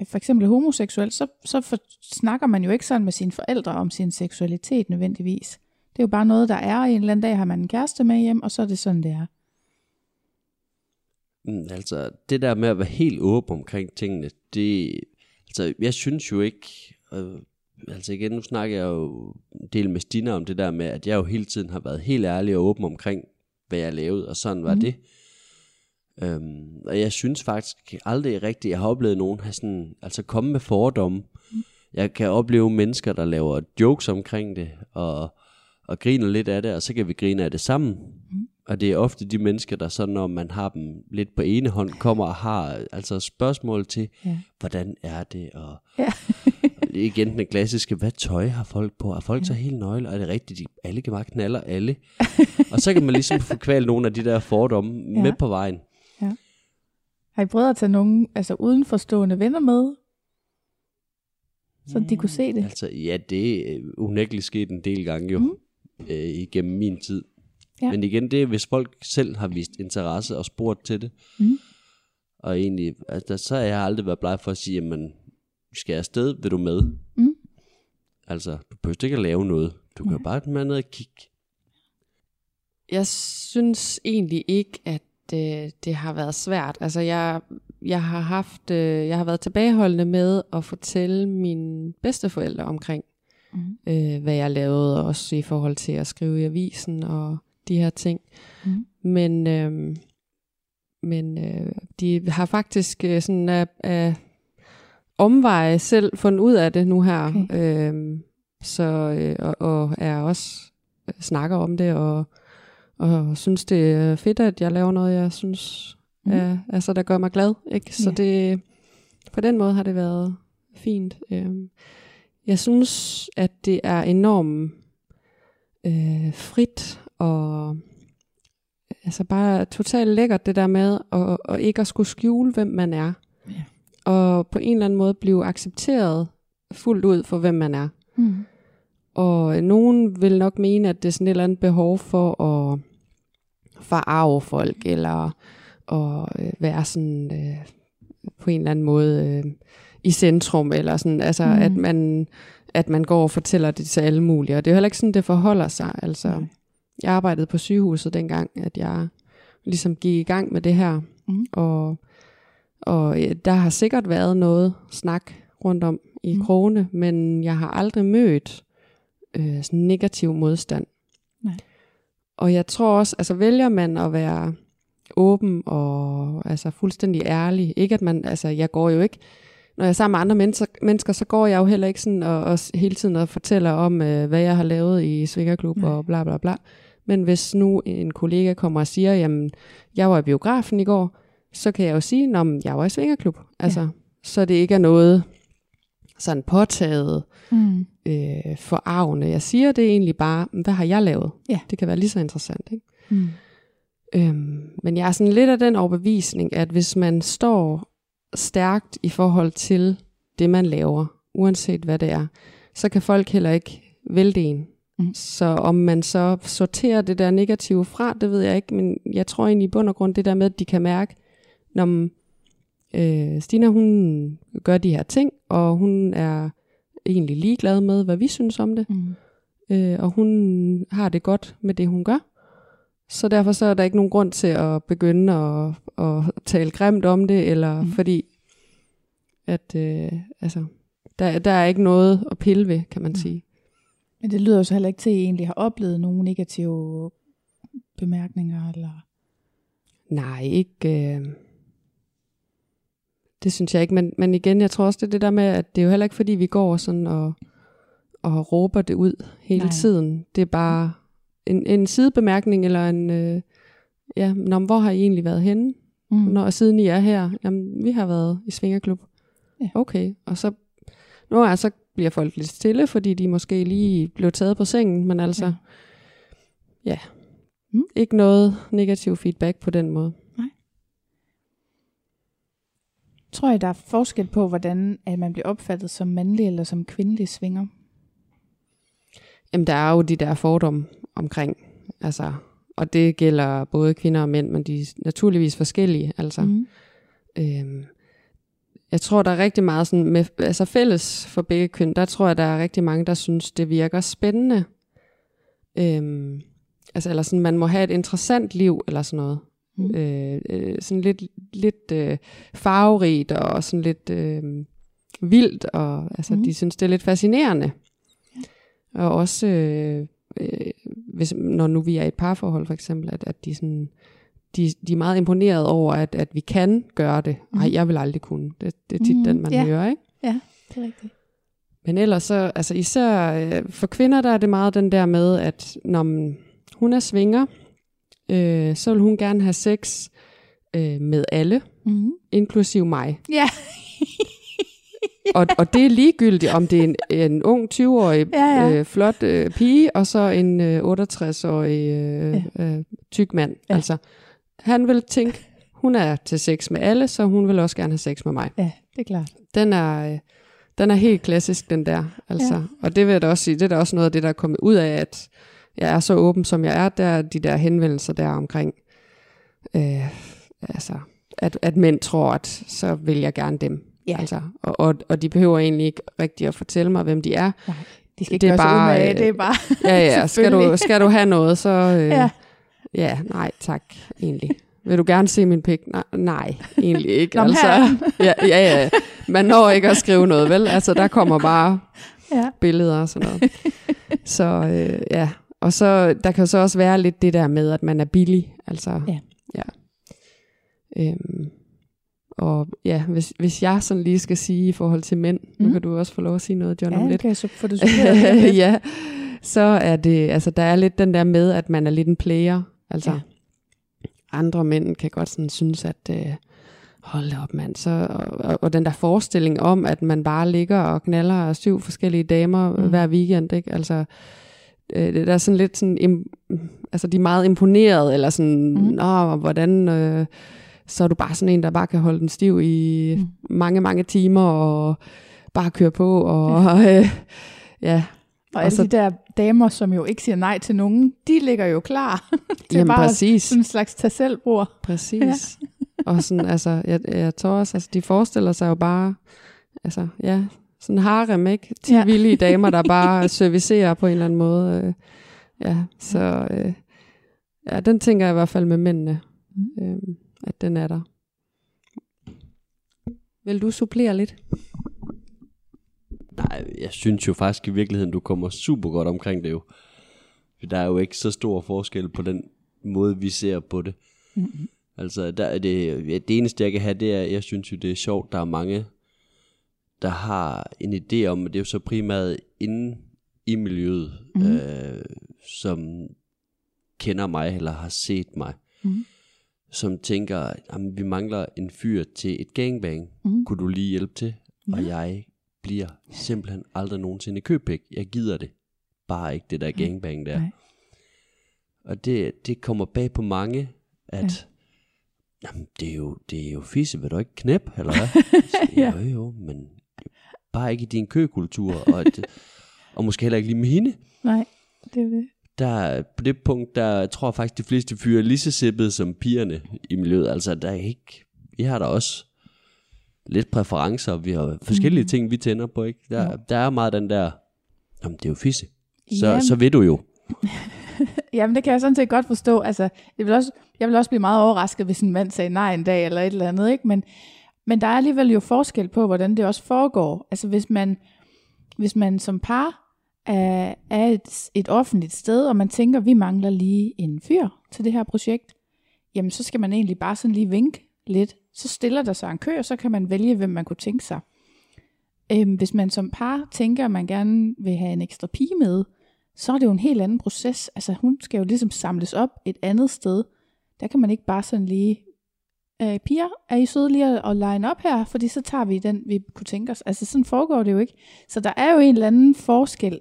for eksempel er homoseksuel, så, så for, snakker man jo ikke sådan med sine forældre om sin seksualitet nødvendigvis. Det er jo bare noget, der er, og en eller anden dag har man en kæreste med hjem, og så er det sådan, det er. Mm, altså, det der med at være helt åben omkring tingene, det, altså, jeg synes jo ikke, øh, altså igen, nu snakker jeg jo en del med Stina om det der med, at jeg jo hele tiden har været helt ærlig og åben omkring, hvad jeg lavede, og sådan var mm. det. Øhm, og jeg synes faktisk aldrig rigtigt, jeg har oplevet nogen have sådan, altså komme med fordomme. Jeg kan opleve mennesker, der laver jokes omkring det, og, og griner lidt af det, og så kan vi grine af det sammen. Mm. Og det er ofte de mennesker, der så når man har dem lidt på ene hånd, kommer og har altså spørgsmål til, Ja. hvordan er det, og Ja. igen den klassiske, hvad tøj har folk på? Er folk så helt nøgle? Er det rigtigt, de alle kan bare knaller alle? og så kan man ligesom få kvalt nogle af de der fordomme Ja. med på vejen. Har I prøvet at tage nogen altså udenforstående venner med? Så de kunne se det? Altså, ja, det er unægteligt sket en del gange jo, Mm. mm. øh, igennem min tid. Ja. Men igen, det er, hvis folk selv har vist interesse og spurgt til det. Mm. Og egentlig, altså, så har jeg aldrig været bleg for at sige, jamen, skal jeg afsted, vil du med? Mm. Altså, du behøver ikke at lave noget. Du kan Nej. jo bare være ned og kigge. Jeg synes egentlig ikke, at øh, det har været svært. Altså jeg, jeg har haft, øh, jeg har været tilbageholdende med at fortælle mine bedsteforældre omkring, Mm. øh, hvad jeg lavede, også i forhold til at skrive i avisen og de her ting. Mm. Men, øh, men øh, de har faktisk øh, sådan af, af omveje selv fundet ud af det nu her. Okay. Øh, så, øh, og, og er også øh, snakker om det, og, og synes, det er fedt, at jeg laver noget, jeg synes, Mm. er, altså, der gør mig glad. Ikke? Så Ja. det, på den måde har det været fint. Øhm, Jeg synes, at det er enormt øh, frit og altså bare totalt lækkert det der med at, at ikke at skulle skjule, hvem man er. Ja. Og på en eller anden måde blive accepteret fuldt ud for, hvem man er. Mm. Og nogen vil nok mene, at det er sådan et eller andet behov for at forarve folk, eller at øh, være sådan øh, på en eller anden måde øh, i centrum, eller sådan, altså Mm. at, man, at man går og fortæller det til alle mulige. Og det er heller ikke sådan, det forholder sig. Altså, Nej. Jeg arbejdede på sygehuset dengang, at jeg ligesom gik i gang med det her. Mm. Og, og der har sikkert været noget snak rundt om i Mm. krogene, men jeg har aldrig mødt øh, sådan negativ modstand. Nej. Og jeg tror også, altså vælger man at være åben og altså fuldstændig ærlig, ikke at man, altså jeg går jo ikke, når jeg er sammen med andre mennesker, mennesker så går jeg jo heller ikke sådan og, og hele tiden og fortæller om, øh, hvad jeg har lavet i Svingerklub og bla bla bla. Men hvis nu en kollega kommer og siger, jamen, jeg var i biografen i går, så kan jeg jo sige, at jeg var i Svingerklub. Altså, ja. Så det ikke er noget sådan påtaget, Mm. øh, forarvende. Jeg siger det egentlig bare, "Men hvad har jeg lavet? Ja. Det kan være lige så interessant. Ikke? Mm. Øhm, men jeg er sådan lidt af den overbevisning, at hvis man står stærkt i forhold til det, man laver, uanset hvad det er, så kan folk heller ikke vælte en. Mm. Så om man så sorterer det der negative fra, det ved jeg ikke, men jeg tror egentlig i bund og grund det der med, at de kan mærke, når man, øh, Stina hun gør de her ting, og hun er egentlig ligeglad med, hvad vi synes om det Mm. øh, og hun har det godt med det, hun gør. Så derfor så er der ikke nogen grund til at begynde at, at tale grimt om det, eller mm. fordi at øh, altså, der, der er ikke noget at pille ved, kan man Mhm. sige. Men det lyder jo så heller ikke til, at I egentlig har oplevet nogen negative bemærkninger, eller? Nej, ikke... Øh, det synes jeg ikke, men, men igen, jeg tror også, det er det der med, at det er jo heller ikke, fordi vi går sådan og, og råber det ud hele Nej. tiden. Det er bare en, en sidebemærkning, eller en... Øh, ja, Nå, hvor har I egentlig været henne? Mm. Når siden I er her, jamen, vi har været i Svingerklub. Ja. Okay, og så, nu er så bliver folk lidt stille, fordi de måske lige blev taget på sengen, men altså, Ja. ja. Mm. ikke noget negativ feedback på den måde. Tror I, der er forskel på, hvordan at man bliver opfattet som mandlig eller som kvindelig svinger? Jamen, der er jo de der fordomme omkring, altså, og det gælder både kvinder og mænd, men de er naturligvis forskellige, altså. Mm. Øhm, jeg tror, der er rigtig meget sådan med, altså fælles for begge køn, der tror jeg, der er rigtig mange, der synes, det virker spændende. Øhm, altså, eller sådan, man må have et interessant liv, eller sådan noget. Mm. Øh, øh, sådan lidt, lidt øh, farverigt, og sådan lidt øh, vildt, og altså, Mm. de synes, det er lidt fascinerende. Og også, øh, øh, hvis, når nu vi er i et parforhold for eksempel, at, at de sådan, de, de er meget imponeret over, at, at vi kan gøre det. Nej, jeg vil aldrig kunne. Det, det er tit Mhm, den, man ja. hører, ikke? Ja, det er rigtigt. Men ellers så, altså især øh, for kvinder, der er det meget den der med, at når man, hun er svinger, øh, så vil hun gerne have sex øh, med alle, Mm. inklusiv mig. Ja. Og, og det er ligegyldigt, om det er en, en ung 20-årig Ja, ja. Øh, flot øh, pige, og så en øh, 68-årig øh, ja. øh, tyk mand. Ja. Altså, han vil tænke, hun er til sex med alle, så hun vil også gerne have sex med mig. ja, det er klart. Den er, øh, den er helt klassisk, den der. Altså. Ja. Og det vil jeg da også sige, det er da også noget af det, der er kommet ud af, at jeg er så åben, som jeg er, der er de der henvendelser der omkring, øh, altså, at, at mænd tror, at så vil jeg gerne dem. Ja. Altså, og, og, og de behøver egentlig ikke rigtig at fortælle mig, hvem de er. Nej, de skal ikke Det er bare, øh, det er bare... Ja, ja, skal du, skal du have noget, så... Øh, Ja. Ja. ja, nej, tak, egentlig. Vil du gerne se min pik? Nej, nej egentlig ikke. Nå, altså, ja, ja, ja. Man når ikke at skrive noget, vel? Altså, der kommer bare Ja. billeder og sådan noget. Så øh, ja, og så der kan så også være lidt det der med, at man er billig. Altså, Ja. ja. Øhm, og ja, hvis, hvis jeg sådan lige skal sige i forhold til mænd, mm. Nu kan du også få lov at sige noget, John, Ja, om lidt. kan jeg så få det suppleret her lidt. ja, så er det, altså der er lidt den der med, at man er lidt en player. Altså, Ja. andre mænd kan godt sådan synes, at øh, hold da op mand, så, og, og, og den der forestilling om, at man bare ligger og knaller syv forskellige damer Mm. hver weekend, ikke? Altså, øh, det der er sådan lidt sådan, im, altså de er meget imponeret, eller sådan, Mm. nå, hvordan, øh, så er du bare sådan en, der bare kan holde den stiv i mm. mange, mange timer, og bare køre på, og ja, øh, ja Og Og alle så- de der damer, som jo ikke siger nej til nogen, de ligger jo klar. det er Jamen bare præcis, sådan en slags tag selv -bord. præcis. Ja. og sådan, altså, jeg, jeg tror også, altså, de forestiller sig jo bare, altså, ja, sådan harem, ikke? 10 Ja. villige damer, der bare servicerer på en eller anden måde. Øh, ja, så, øh, ja, den tænker jeg i hvert fald med mændene, øh, at den er der. Vil du supplere lidt? Nej, jeg synes jo faktisk i virkeligheden, du kommer super godt omkring det jo. For der er jo ikke så stor forskel på den måde, vi ser på det. Mm-hmm. Altså, der er det, ja, det eneste, jeg kan have, det er, jeg synes jo, det er sjovt, der er mange, der har en idé om, at det er jo så primært inde i miljøet, Mhm. mm. øh, som kender mig, eller har set mig, Mhm. som tænker, at vi mangler en fyr til et gangbang. Mhm. Kunne du lige hjælpe til? Ja. Og jeg bliver simpelthen aldrig nogensinde købæk. Jeg gider det. Bare ikke det der gangbang der. Nej. Og det, det kommer bag på mange, at ja. jamen, det, er jo, det er jo fisse, vil du ikke knæppe, eller hvad? Ja. Jo, jo, men bare ikke i din køkultur, og, det, og måske heller ikke lige med hende. Nej, det er det. Der, på det punkt, der tror jeg faktisk, de fleste fyre er lige så sippede som pigerne i miljøet. Altså, der er ikke... Vi har der også lidt præferencer, vi har forskellige mm. ting, vi tænder på, ikke? Der, Jo. der er meget den der, jamen det er jo fisse. Så, Jamen. så ved du jo. Jamen, det kan jeg sådan set godt forstå. Altså, det vil også, jeg vil også blive meget overrasket, hvis en mand sagde nej en dag eller et eller andet, ikke? Men, men der er alligevel jo forskel på, hvordan det også foregår. Altså, hvis man, hvis man som par er, er et, et offentligt sted, og man tænker, vi mangler lige en fyr til det her projekt, jamen så skal man egentlig bare sådan lige vinke lidt. Så stiller der sig en kø, og så kan man vælge, hvem man kunne tænke sig. Øhm, hvis man som par tænker, at man gerne vil have en ekstra pige med, så er det jo en helt anden proces. Altså hun skal jo ligesom samles op et andet sted. Der kan man ikke bare sådan lige, øh, piger, er I søde lige at, at line op her? Fordi så tager vi den, vi kunne tænke os. Altså sådan foregår det jo ikke. Så der er jo en eller anden forskel.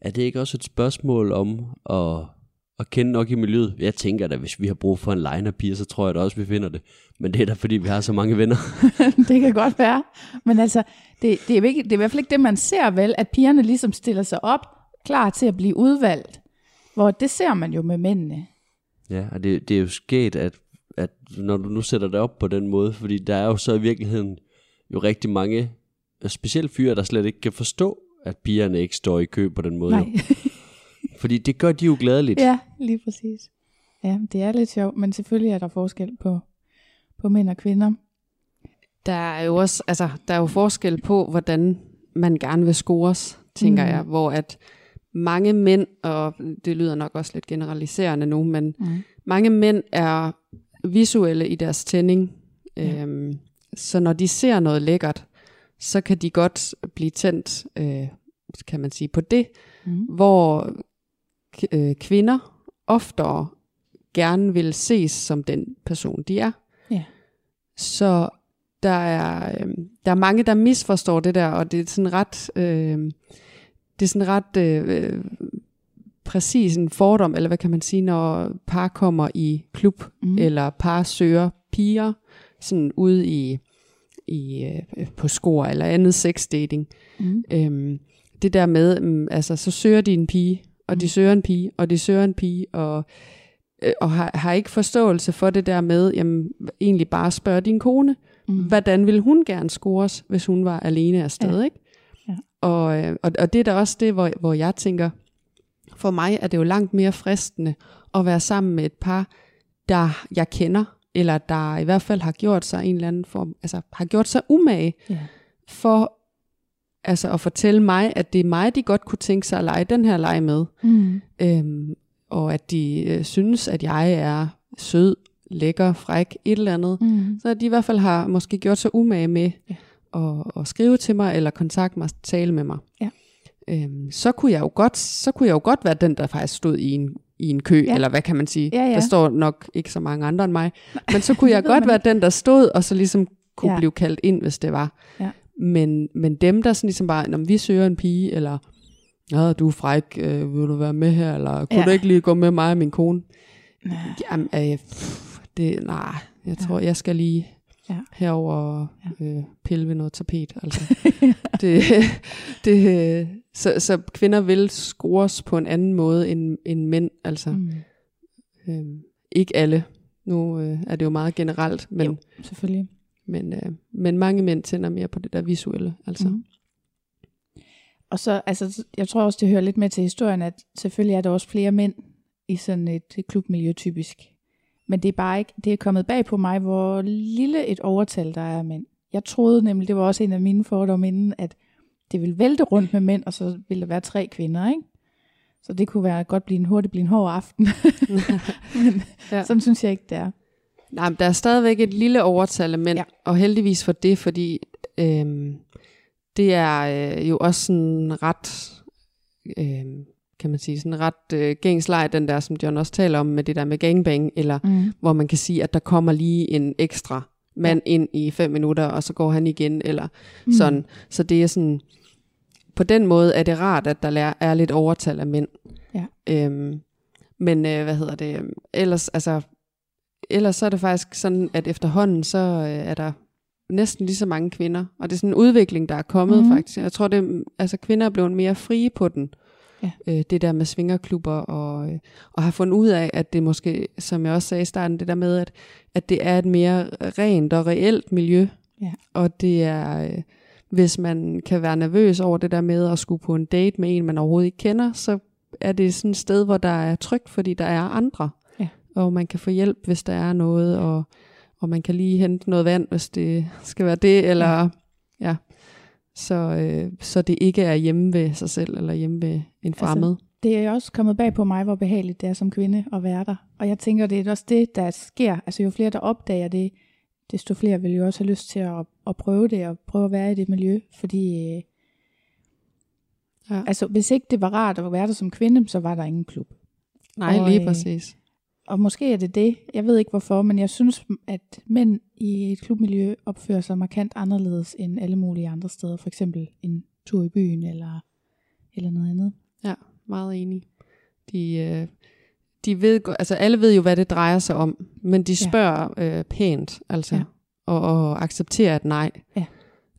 Er det ikke også et spørgsmål om at, at kende nok i miljøet? Jeg tænker da, hvis vi har brug for en line af piger, så tror jeg da også, vi finder det. Men det er da, fordi vi har så mange venner. det kan godt være. Men altså, det, det, er ikke, det er i hvert fald ikke det, man ser vel, at pigerne ligesom stiller sig op, klar til at blive udvalgt. Hvor det ser man jo med mændene. Ja, og det, det er jo sket, at, at når du nu sætter det op på den måde, fordi der er jo så i virkeligheden jo rigtig mange, specielt fyre, der slet ikke kan forstå, at pigerne ikke står i kø på den måde. Nej. Fordi det gør de jo glædeligt. ja, lige præcis. Ja, det er lidt sjovt, men selvfølgelig er der forskel på, på mænd og kvinder. Der er jo også, altså, der er jo forskel på, hvordan man gerne vil scores, tænker Mm. jeg, hvor at mange mænd, og det lyder nok også lidt generaliserende nu, men Mm. mange mænd er visuelle i deres tænding. Ja. Ja. Øhm, så når de ser noget lækkert, så kan de godt blive tændt, øh, kan man sige, på det, Mm. hvor øh, kvinder oftere gerne vil ses som den person, de er. Ja. Så der er, øh, der er mange, der misforstår det der, og det er sådan ret, øh, det er sådan ret øh, præcis en fordom, eller hvad kan man sige, når par kommer i klub, Mm. mm. eller par søger piger, sådan ude i, i øh, på skor eller andet sexdating. Mm. Øhm, det der med, um, altså så søger de en pige, og de Mm. søger en pige, og de søger en pige, og, øh, og har, har ikke forståelse for det der med, jamen egentlig bare spørge din kone, Mm. hvordan ville hun gerne scores, hvis hun var alene afsted, Ja. ikke? Ja. Og, øh, og, og det er da også det, hvor, hvor jeg tænker, for mig er det jo langt mere fristende at være sammen med et par, der jeg kender, eller der i hvert fald har gjort sig en eller anden form, altså har gjort sig umage Ja. for altså at fortælle mig, at det er mig, de godt kunne tænke sig at lege den her leg med. Mm. Øhm, og at de øh, synes, at jeg er sød, lækker, fræk, et eller andet. Mm. Så de i hvert fald har måske gjort sig umage med Ja. at, at skrive til mig, eller kontakte mig, tale med mig. Ja. Øhm, så, kunne jeg jo godt, så kunne jeg jo godt være den, der faktisk stod i en, i en kø, Ja. eller hvad kan man sige. Ja, ja. Der står nok ikke så mange andre end mig. Men så kunne jeg godt være den, der stod, og så ligesom kunne ja. blive kaldt ind, hvis det var. Ja. Men, men dem, der sådan ligesom bare, når vi søger en pige, eller Ja, du er fræk, øh, vil du være med her, eller kunne Ja. ja. du ikke lige gå med mig og min kone? Nej. Jamen, øh, pff, det, nej, jeg Ja. tror, jeg skal lige Ja. ja. herover og øh, pille ved noget tapet. Altså. det, det, så, så kvinder vil scores på en anden måde end, end mænd. Altså, Mm. øh, ikke alle. Nu øh, er det jo meget generelt, men, Jo. Selvfølgelig. Men, øh, men mange mænd tænder mere på det der visuelle. Altså. Mhm. Og så, altså, jeg tror også, det hører lidt med til historien, at selvfølgelig er der også flere mænd i sådan et klubmiljø typisk. Men det er bare ikke, det er kommet bag på mig, hvor lille et overtal der er af mænd. Jeg troede nemlig, det var også en af mine fordomme inden, at det ville vælte rundt med mænd, og så ville der være tre kvinder, ikke? Så det kunne være godt blive en hurtigt blive en hård aften. Men. Ja. sådan synes jeg ikke, det er. Nej, men der er stadigvæk et lille overtal af mænd, Ja. og heldigvis for det, fordi øhm, det er øh, jo også sådan ret, øhm, kan man sige, sådan ret øh, gængsleg, den der, som John også taler om, med det der med gangbang, eller Mm. hvor man kan sige, at der kommer lige en ekstra mand ja. ind i fem minutter, og så går han igen, eller Mm. sådan. Så det er sådan, på den måde er det rart, at der er lidt overtal af mænd. Ja. Øhm, men øh, hvad hedder det, ellers, altså, ellers så er det faktisk sådan, at efterhånden, så øh, er der næsten lige så mange kvinder, og det er sådan en udvikling, der er kommet mm. faktisk. Jeg tror, det, altså kvinder er blevet mere frie på den. Ja. Øh, det der med svingerklubber, og, øh, og har fundet ud af, at det måske, som jeg også sagde i starten, det der med, at, at det er et mere rent og reelt miljø. Ja. Og det er, øh, hvis man kan være nervøs over det der med at skulle på en date med en, man overhovedet ikke kender, så er det sådan et sted, hvor der er trygt, fordi der er andre. Og man kan få hjælp, hvis der er noget, og, og man kan lige hente noget vand, hvis det skal være det, eller ja. Så, øh, så det ikke er hjemme ved sig selv, eller hjemme ved en fremmed. Altså, det er også kommet bag på mig, hvor behageligt det er som kvinde at være der. Og jeg tænker, det er også det, der sker. Altså jo flere, der opdager det, desto flere vil jo også have lyst til at, at prøve det, og prøve at være i det miljø. Fordi øh, ja. altså, hvis ikke det var rart at være der som kvinde, så var der ingen klub. Nej, og, lige øh, præcis. Og måske er det det. Jeg ved ikke hvorfor, men jeg synes, at mænd i et klubmiljø opfører sig markant anderledes end alle mulige andre steder. For eksempel en tur i byen eller, eller noget andet. Ja, meget enig. De, øh, de ved, altså alle ved jo, hvad det drejer sig om, men de spørger ja. øh, pænt, altså, ja. og, og accepterer et nej. Ja.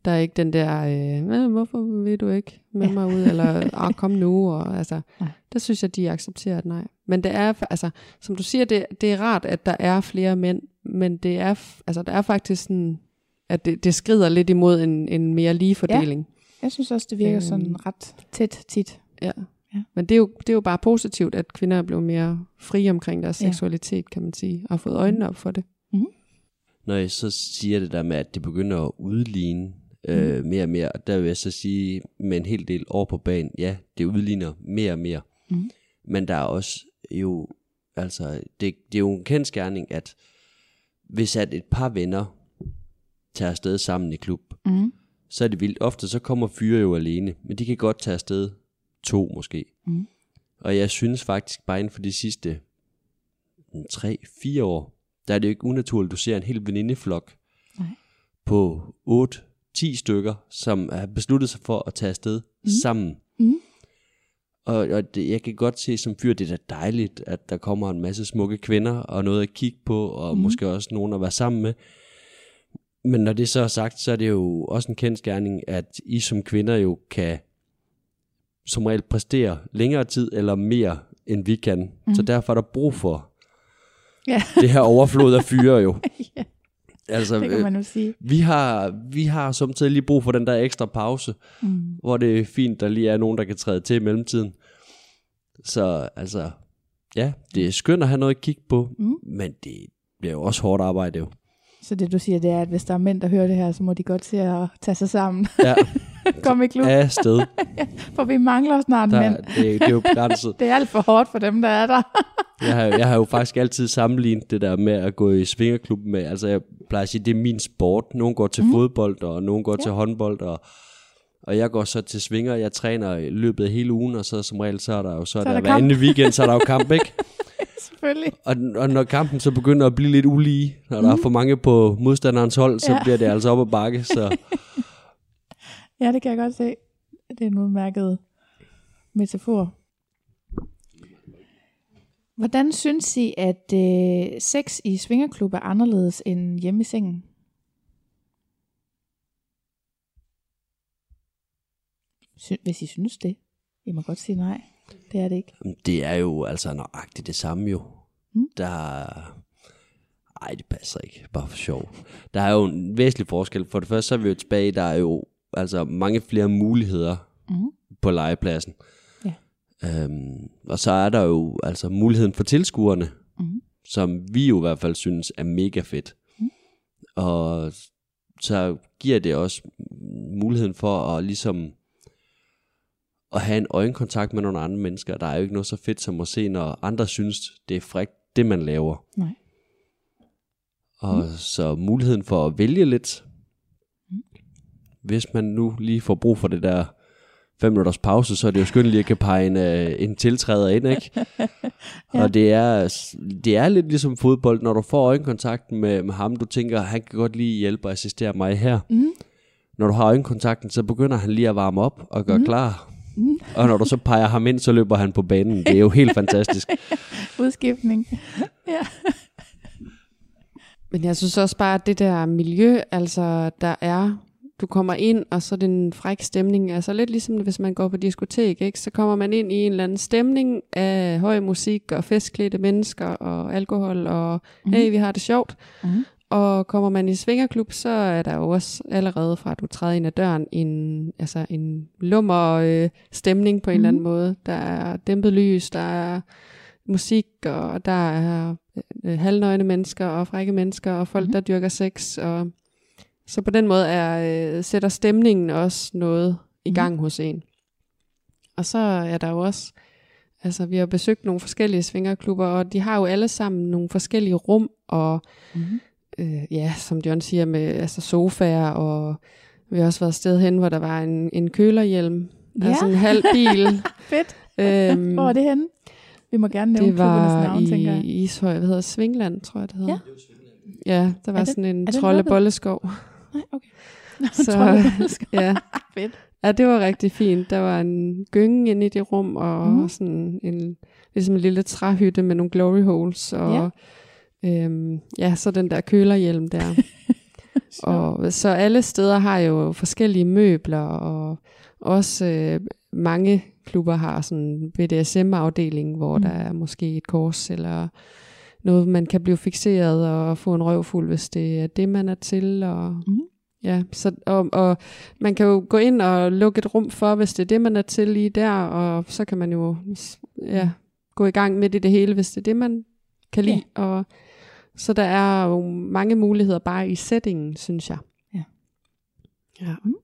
Der er ikke den der, øh, hvorfor vil du ikke med ja. mig ud, eller ah, kom nu, og altså, nej. der synes jeg, de accepterer et nej. Men det er, altså, som du siger, det, det er rart, at der er flere mænd, men det er, altså, der er faktisk sådan, at det, det skrider lidt imod en, en mere lige fordeling. Ja. Jeg synes også, det virker øhm, sådan ret tæt tit. Ja. ja. Men det er, jo, det er jo bare positivt, at kvinder er blevet mere frie omkring deres ja. seksualitet, kan man sige, og har fået øjnene op for det. Mm-hmm. Når jeg så siger det der med, at det begynder at udligne øh, mm. mere og mere, der vil jeg så sige med en hel del år på banen, ja, det udligner mere og mere. Mm. Men der er også jo, altså, det, det er jo en kendskærning, at hvis at et par venner tager afsted sammen i klub, mm. så er det vildt. Ofte så kommer fyre jo alene, men de kan godt tage afsted to måske. Mm. Og jeg synes faktisk bare inden for de sidste 3-4 år, der er det jo ikke unaturligt, at du ser en hel venindeflok Nej. på 8-10 stykker, som har besluttet sig for at tage afsted mm. sammen. Og, og det, jeg kan godt se som fyr, det er da dejligt, at der kommer en masse smukke kvinder, og noget at kigge på, og mm. måske også nogen at være sammen med. Men når det så er sagt, så er det jo også en kendskærning, at I som kvinder jo kan som regel præstere længere tid eller mere, end vi kan. Mm. Så derfor er der brug for ja. det her overflod af fyre jo. ja. Altså, det kan man jo sige. Vi har, vi har samtidig lige brug for den der ekstra pause, mm. hvor det er fint, der lige er nogen, der kan træde til i mellemtiden. Så altså, ja, det er skønt at have noget at kigge på, mm. men det bliver jo også hårdt arbejde jo. Så det du siger, det er, at hvis der er mænd, der hører det her, så må de godt se at tage sig sammen. Ja. Kom i klub. Ja, sted. for vi mangler snart der, mænd. Det, det er jo begrænset. det er alt for hårdt for dem, der er der. jeg, har, jeg har jo faktisk altid sammenlignet det der med at gå i svingerklub med, altså jeg plejer at sige, det er min sport. Nogen går til mm. fodbold, og nogen går ja. til håndbold, og og jeg går så til svinger, jeg træner i løbet af hele ugen, og så som regel, så er der jo så, så der, der hver anden weekend, så er der jo kamp, ikke? Selvfølgelig. Og, og når kampen så begynder at blive lidt ulige, når mm. der er mhm. for mange på modstanderens hold, så ja. bliver det altså op ad bakke. Så. Ja, det kan jeg godt se. Det er en udmærket metafor. Hvordan synes I, at øh, sex i svingerklub er anderledes end hjemme i sengen? Hvis I synes det. I må godt sige nej. Det er det ikke. Det er jo altså nøjagtigt det samme jo. Mm. Der ej, det passer ikke. Bare for sjov. Der er jo en væsentlig forskel. For det første så er vi jo tilbage, der er jo altså mange flere muligheder mm. på legepladsen. Ja. Øhm, og så er der jo altså muligheden for tilskuerne, mm. som vi jo i hvert fald synes er mega fedt. Mm. Og så giver det også muligheden for at ligesom at have en øjenkontakt med nogle andre mennesker. Der er jo ikke noget så fedt som at se, når andre synes, det er frækt, det man laver. Nej. Og mm. så muligheden for at vælge lidt. Hvis man nu lige får brug for det der fem minutters pause, så er det jo skønt lige at kan pege en, uh, en tiltræder ind, ikke? ja. Og det er, det er lidt ligesom fodbold, når du får øjenkontakt med, med ham, du tænker, han kan godt lige hjælpe og assistere mig her. Mm. Når du har øjenkontakten, så begynder han lige at varme op og gøre mm. klar og når du så peger ham ind, så løber han på banen. Det er jo helt fantastisk. Udskiftning. ja. Men jeg synes også bare, at det der miljø, altså der er, du kommer ind, og så er det en fræk stemning. Altså lidt ligesom hvis man går på diskotek, ikke? så kommer man ind i en eller anden stemning af høj musik og festklædte mennesker og alkohol og mm. hey, vi har det sjovt. Mm. Og kommer man i svingerklub, så er der jo også allerede fra, at du træder ind ad døren, en, altså en lummer øh, stemning på en mm. eller anden mhm. måde. Der er dæmpet lys, der er musik, og der er øh, halvnøgne mennesker og frække mennesker, og folk, mm. der dyrker sex. Og, Så på den måde er, øh, sætter stemningen også noget i gang mm. hos en. Og så er der jo også, altså vi har besøgt nogle forskellige svingerklubber, og de har jo alle sammen nogle forskellige rum, og mm. øh, ja, som John siger, med altså sofaer, og vi har også været et sted hen, hvor der var en, en kølerhjelm, ja. altså en halv bil. Fedt. Øhm, hvor er det henne? Vi må gerne nævne det var navn, i, tænker jeg. Ishøj, hvad hedder Svingland, tror jeg det hedder. Ja, ja der var sådan en troldebolleskov. Nej, okay. så, ja. Fedt. Ja, det var rigtig fint. Der var en gynge inde i det rum, og mm. sådan en, ligesom en lille træhytte med nogle glory holes, og ja, øhm, ja så den der kølerhjelm der. og så alle steder har jo forskellige møbler, og også øh, mange klubber har sådan en BDSM-afdeling, hvor mm. der er måske et kors, eller noget, man kan blive fixeret og få en røvfuld, hvis det er det, man er til, og mm. Ja, så, og, og man kan jo gå ind og lukke et rum for, hvis det er det, man er til lige der, og så kan man jo ja, gå i gang med det, det hele, hvis det er det, man kan lide. Ja. Og, så der er jo mange muligheder bare i settingen, synes jeg. Ja. ja. Mm.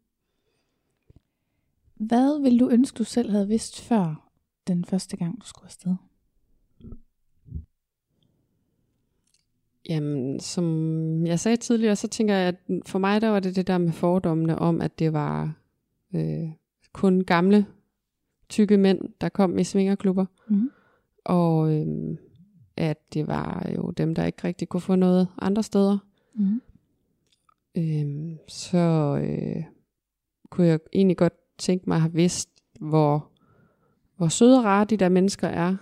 Hvad vil du ønske, du selv havde vidst før den første gang, du skulle afsted? Jamen, som jeg sagde tidligere, så tænker jeg, at for mig der var det det der med fordommene om, at det var øh, kun gamle, tykke mænd, der kom i svingerklubber. Mm. Og øh, at det var jo dem, der ikke rigtig kunne få noget andre steder. Mm. Øh, så øh, kunne jeg egentlig godt tænke mig at have vidst, hvor, hvor søde og rare de der mennesker er.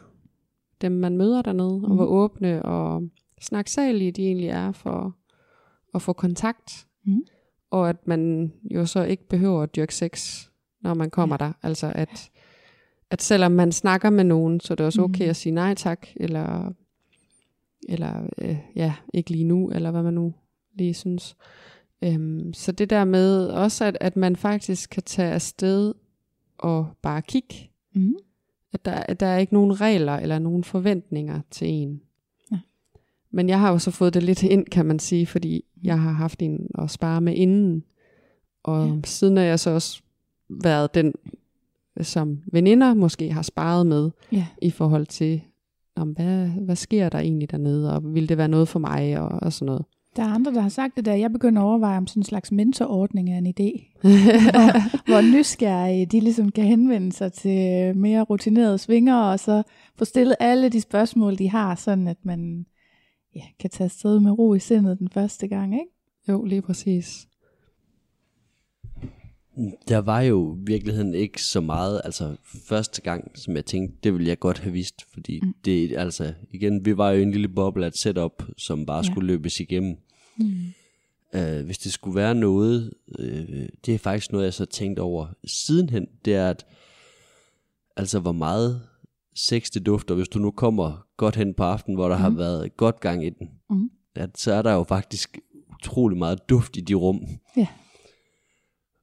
Dem man møder dernede, mm. og hvor åbne og snaksalige de egentlig er for at få kontakt. Mm. Og at man jo så ikke behøver at dyrke sex, når man kommer ja. der. Altså at, at selvom man snakker med nogen, så er det også okay mm. at sige nej tak, eller, eller øh, ja, ikke lige nu, eller hvad man nu lige synes. Øhm, så det der med også, at, at man faktisk kan tage afsted og bare kigge. Mm. At der, at der er ikke nogen regler eller nogen forventninger til en. Men jeg har jo så fået det lidt ind, kan man sige, fordi jeg har haft en at spare med inden. Og ja. siden er jeg så også været den, som veninder måske har sparet med, ja. i forhold til, om hvad, hvad sker der egentlig dernede, og vil det være noget for mig, og, og sådan noget. Der er andre, der har sagt det der. Jeg begynder at overveje, om sådan en slags mentorordning er en idé. hvor nysgerrige de ligesom kan henvende sig til mere rutinerede svinger, og så få stillet alle de spørgsmål, de har, sådan at man ja, kan tage afsted med ro i sindet den første gang, ikke? Jo, lige præcis. Der var jo i virkeligheden ikke så meget, altså første gang, som jeg tænkte, det ville jeg godt have vidst, fordi mm. det, altså igen, vi var jo en lille boble at setup, som bare ja. skulle løbes igennem. Mm. Uh, hvis det skulle være noget, uh, det er faktisk noget, jeg så tænkt over sidenhen, det er, at altså hvor meget sex det dufter, hvis du nu kommer godt hen på aftenen, hvor der mm. har været godt gang i den, mm. at så er der jo faktisk utrolig meget duft i de rum. Ja.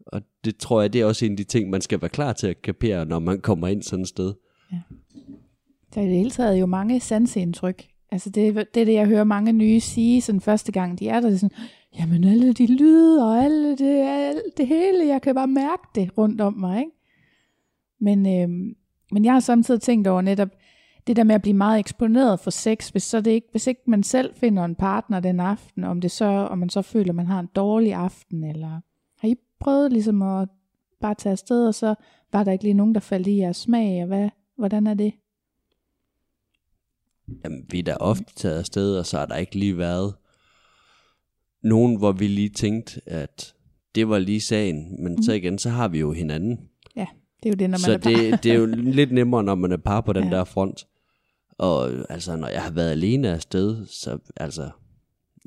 Og det tror jeg, det er også en af de ting, man skal være klar til at kapere, når man kommer ind sådan et sted. Ja. Der er i det hele taget jo mange sanseindtryk. Altså det, det er det, jeg hører mange nye sige sådan første gang, de er der, det er sådan, jamen alle de lyde og alle det, alle det hele, jeg kan bare mærke det rundt om mig, ikke? Men, øhm, men jeg har samtidig tænkt over netop, det der med at blive meget eksponeret for sex, hvis, så det ikke, hvis ikke man selv finder en partner den aften, om, det så, om man så føler, at man har en dårlig aften, eller har I prøvet ligesom at bare tage afsted, og så var der ikke lige nogen, der faldt i jeres smag, og hvad, hvordan er det? Jamen, vi er da ofte taget afsted, og så har der ikke lige været nogen, hvor vi lige tænkte, at det var lige sagen, men mm. så igen, så har vi jo hinanden. Det er jo det, når man så er par. det, det er jo lidt nemmere, når man er par på den ja. der front. Og altså, når jeg har været alene afsted, så altså,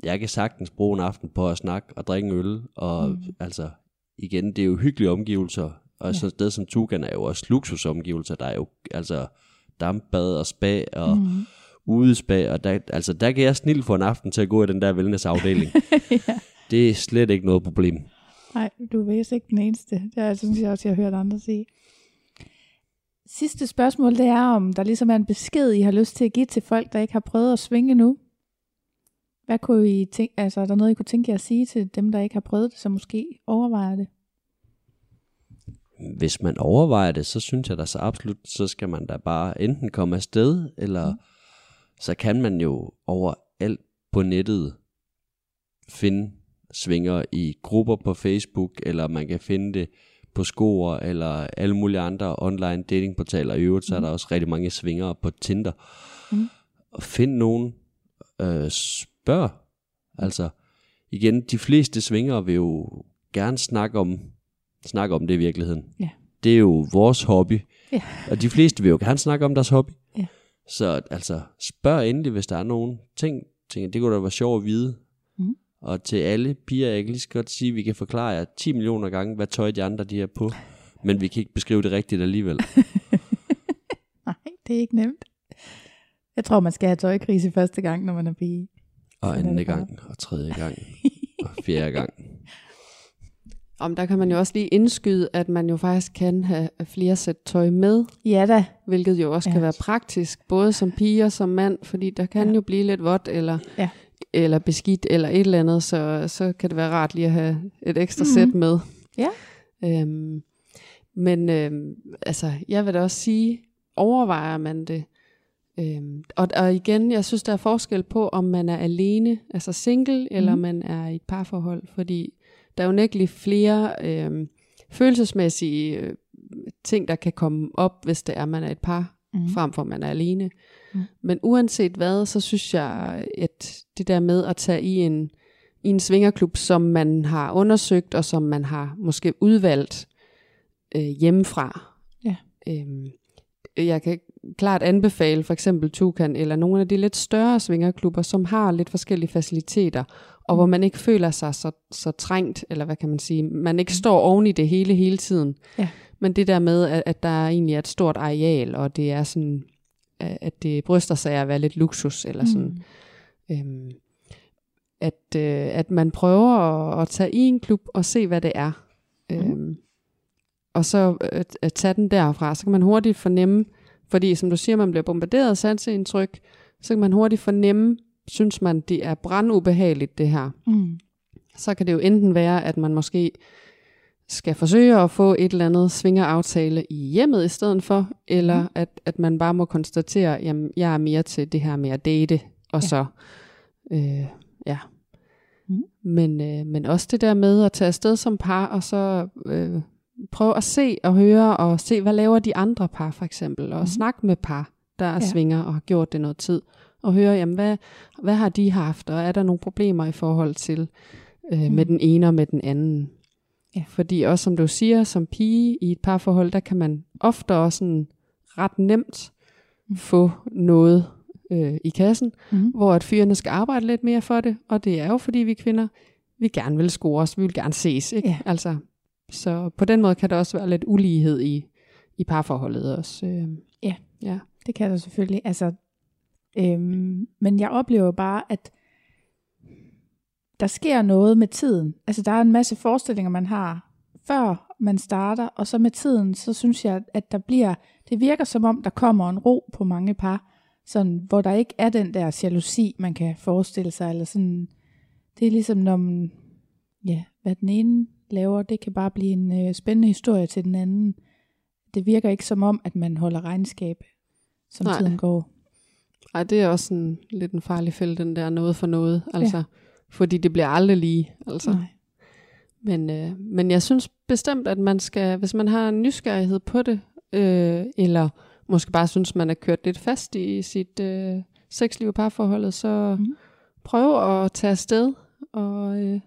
jeg kan sagtens bruge en aften på at snakke og drikke en øl, og mm. altså, igen, det er jo hyggelige omgivelser, og ja. sådan et sted som Tugan er jo også luksusomgivelser, der er jo altså dampbad og spa og mm. udespa, og der, altså, der kan jeg snille for en aften til at gå i den der wellnessafdeling. ja. Det er slet ikke noget problem. Nej, du er vist ikke den eneste. Det er, synes jeg også, jeg har hørt andre sige. Sidste spørgsmål, det er, om der ligesom er en besked, I har lyst til at give til folk, der ikke har prøvet at svinge nu? Hvad kunne I tænke, altså er der noget, I kunne tænke jer at sige til dem, der ikke har prøvet det, så måske overvejer det? Hvis man overvejer det, så synes jeg da så absolut, så skal man da bare enten komme afsted, eller mm. så kan man jo overalt på nettet finde svinger i grupper på Facebook, eller man kan finde det på Skor, eller alle mulige andre online datingportaler. I øvrigt, så er der også rigtig mange svinger på Tinder. Mm. Og find nogen, øh, spørg. Altså, igen, de fleste svinger vil jo gerne snakke om, snakke om det i virkeligheden. Ja. Det er jo vores hobby. Ja. Og de fleste vil jo gerne snakke om deres hobby. Ja. Så altså, spørg endelig, hvis der er nogen ting, tænker, det kunne da være sjovt at vide. Og til alle piger, jeg kan lige så godt sige, at vi kan forklare jer 10 millioner gange, hvad tøj de andre de er på. Men vi kan ikke beskrive det rigtigt alligevel. Nej, det er ikke nemt. Jeg tror, man skal have tøjkrise første gang, når man er pige. Og Sådan anden gang, og tredje gang, og fjerde gang. Om der kan man jo også lige indskyde, at man jo faktisk kan have flere sæt tøj med, Ja da. hvilket jo også Ja. kan være praktisk, både som pige og som mand, fordi der kan Ja. jo blive lidt vådt eller, Ja. Eller beskidt eller et eller andet, så, så kan det være rart lige at have et ekstra Mhm. sæt med. Ja. Øhm, men øhm, altså, jeg vil da også sige, overvejer man det, øhm, og, og igen, jeg synes, der er forskel på, om man er alene, altså single, eller Mhm. man er i et parforhold, fordi der er jo nægteligt flere øhm, følelsesmæssige øh, ting, der kan komme op, hvis det er, man er et par, Mm. frem for at man er alene. Mm. Men uanset hvad, så synes jeg, at det der med at tage i en, i en svingerklub, som man har undersøgt, og som man har måske udvalgt øh, hjemmefra. Ja. Øhm, jeg kan klart anbefale for eksempel Tukan, eller nogle af de lidt større svingerklubber, som har lidt forskellige faciliteter, og hvor man ikke føler sig så, så trængt, eller hvad kan man sige, man ikke står oven i det hele hele tiden. Ja. Men det der med, at, at der egentlig er et stort areal, og det er sådan, at det bryster sig af at være lidt luksus, eller sådan, Mm. øhm, at, øh, at man prøver at, at tage i en klub og se, hvad det er. Mhm. Øhm, og så at, at tage den derfra, så kan man hurtigt fornemme, fordi som du siger, man bliver bombarderet af sanseindtryk, så kan man hurtigt fornemme, synes man, det er brandubehageligt det her. Mm. Så kan det jo enten være, at man måske skal forsøge at få et eller andet svingeraftale i hjemmet i stedet for, eller Mhm. at, at man bare må konstatere, jamen jeg er mere til det her med at date, og Ja. så, øh, ja. Mhm. Men, øh, men også det der med at tage afsted som par, og så øh, prøve at se og høre, og se, hvad laver de andre par for eksempel, og Mhm. snakke med par, der er Ja. svinger og har gjort det noget tid, og høre, jamen hvad, hvad har de haft, og er der nogle problemer i forhold til øh, Mhm. med den ene og med den anden. Ja. Fordi også som du siger, som pige i et parforhold, der kan man ofte også sådan ret nemt Mm. få noget øh, i kassen, Mm. hvor at fyrene skal arbejde lidt mere for det, og det er jo fordi vi kvinder, vi gerne vil score os, vi vil gerne ses, ikke? Ja. Altså, så på den måde kan der også være lidt ulighed i, i parforholdet også. Øh, Ja. ja. Det kan der selvfølgelig. Altså, øhm, men jeg oplever bare, at der sker noget med tiden. Altså, der er en masse forestillinger, man har, før man starter, og så med tiden, så synes jeg, at der bliver, det virker som om, der kommer en ro på mange par, sådan, hvor der ikke er den der jalousi, man kan forestille sig, eller sådan, det er ligesom, når man, ja, hvad den ene laver, det kan bare blive en øh, spændende historie til den anden. Det virker ikke som om, at man holder regnskab, som Nej. tiden går. Ej, det er også sådan lidt en farlig fælde, den der noget for noget, altså. Ja. Fordi det bliver aldrig lige, altså. Nej. Men, øh, men jeg synes bestemt, at man skal, hvis man har en nysgerrighed på det, øh, eller måske bare synes, man er kørt lidt fast i sit øh, sexliv og parforholdet, så mm. prøv at tage afsted og, øh,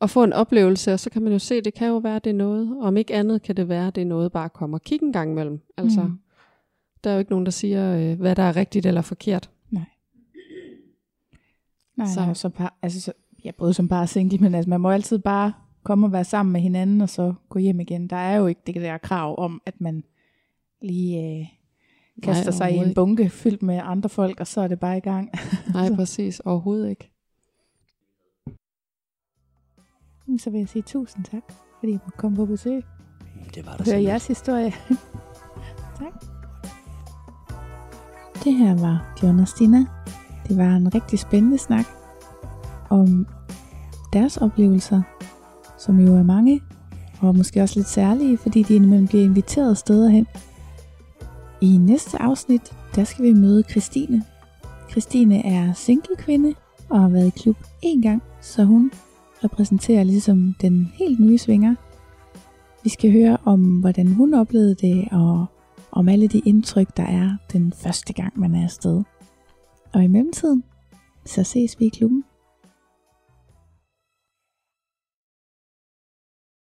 og få en oplevelse, og så kan man jo se, det kan jo være, det er noget. Og om ikke andet kan det være, det er noget, bare komme og kigge en gang imellem. Altså, Mm. Der er jo ikke nogen, der siger, øh, hvad der er rigtigt eller forkert. Nej, Så. så. som par, altså, så, ja, både som bare single, men altså, man må altid bare komme og være sammen med hinanden, og så gå hjem igen. Der er jo ikke det der krav om, at man lige øh, kaster Nej, sig i en bunke fyldt med andre folk, og så er det bare i gang. Nej, Så. præcis. Overhovedet ikke. så vil jeg sige tusind tak, fordi jeg måtte komme på besøg Det var der så jeres historie. tak. Det her var John og Stina. Det var en rigtig spændende snak. om deres oplevelser, som jo er mange, og måske også lidt særlige, fordi de indimellem bliver inviteret steder hen. I næste afsnit, der skal vi møde Christine. Christine er single kvinde og har været i klub én gang, så hun repræsenterer ligesom den helt nye svinger. Vi skal høre om, hvordan hun oplevede det, og om alle de indtryk, der er den første gang, man er afsted. Og i mellemtiden, så ses vi i klubben.